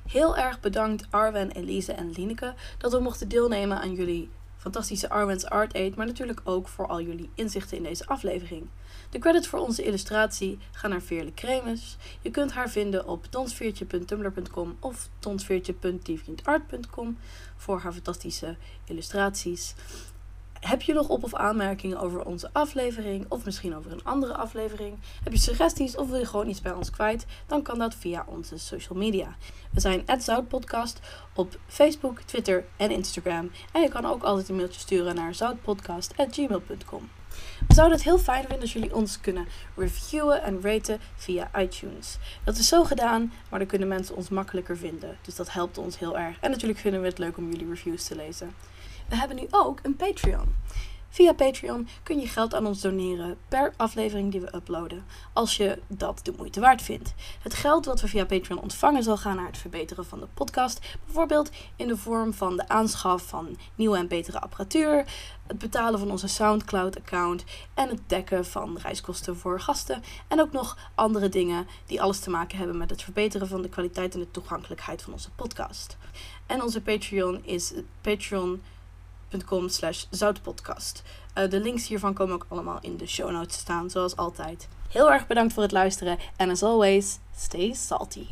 Heel erg bedankt Arwen, Elise en Lineke dat we mochten deelnemen aan jullie fantastische Arwen's Art Aid, maar natuurlijk ook voor al jullie inzichten in deze aflevering. De credits voor onze illustratie gaan naar Veerle Kremes. Je kunt haar vinden op tonsveertje.tumblr.com of tonsveertje.dievriendart.com voor haar fantastische illustraties. Heb je nog op- of aanmerkingen over onze aflevering of misschien over een andere aflevering? Heb je suggesties of wil je gewoon iets bij ons kwijt? Dan kan dat via onze social media. We zijn @zoutpodcast op Facebook, Twitter en Instagram. En je kan ook altijd een mailtje sturen naar zoutpodcast@gmail.com. We zouden het heel fijn vinden als jullie ons kunnen reviewen en raten via iTunes. Dat is zo gedaan, maar dan kunnen mensen ons makkelijker vinden. Dus dat helpt ons heel erg. En natuurlijk vinden we het leuk om jullie reviews te lezen. We hebben nu ook een Patreon. Via Patreon kun je geld aan ons doneren per aflevering die we uploaden, als je dat de moeite waard vindt. Het geld wat we via Patreon ontvangen zal gaan naar het verbeteren van de podcast, bijvoorbeeld in de vorm van de aanschaf van nieuwe en betere apparatuur, het betalen van onze SoundCloud-account en het dekken van reiskosten voor gasten en ook nog andere dingen die alles te maken hebben met het verbeteren van de kwaliteit en de toegankelijkheid van onze podcast. En onze Patreon is patreon com slash zoutpodcast. Eh, de links hiervan komen ook allemaal in de show notes staan, zoals altijd. Heel erg bedankt voor het luisteren en as always, stay salty.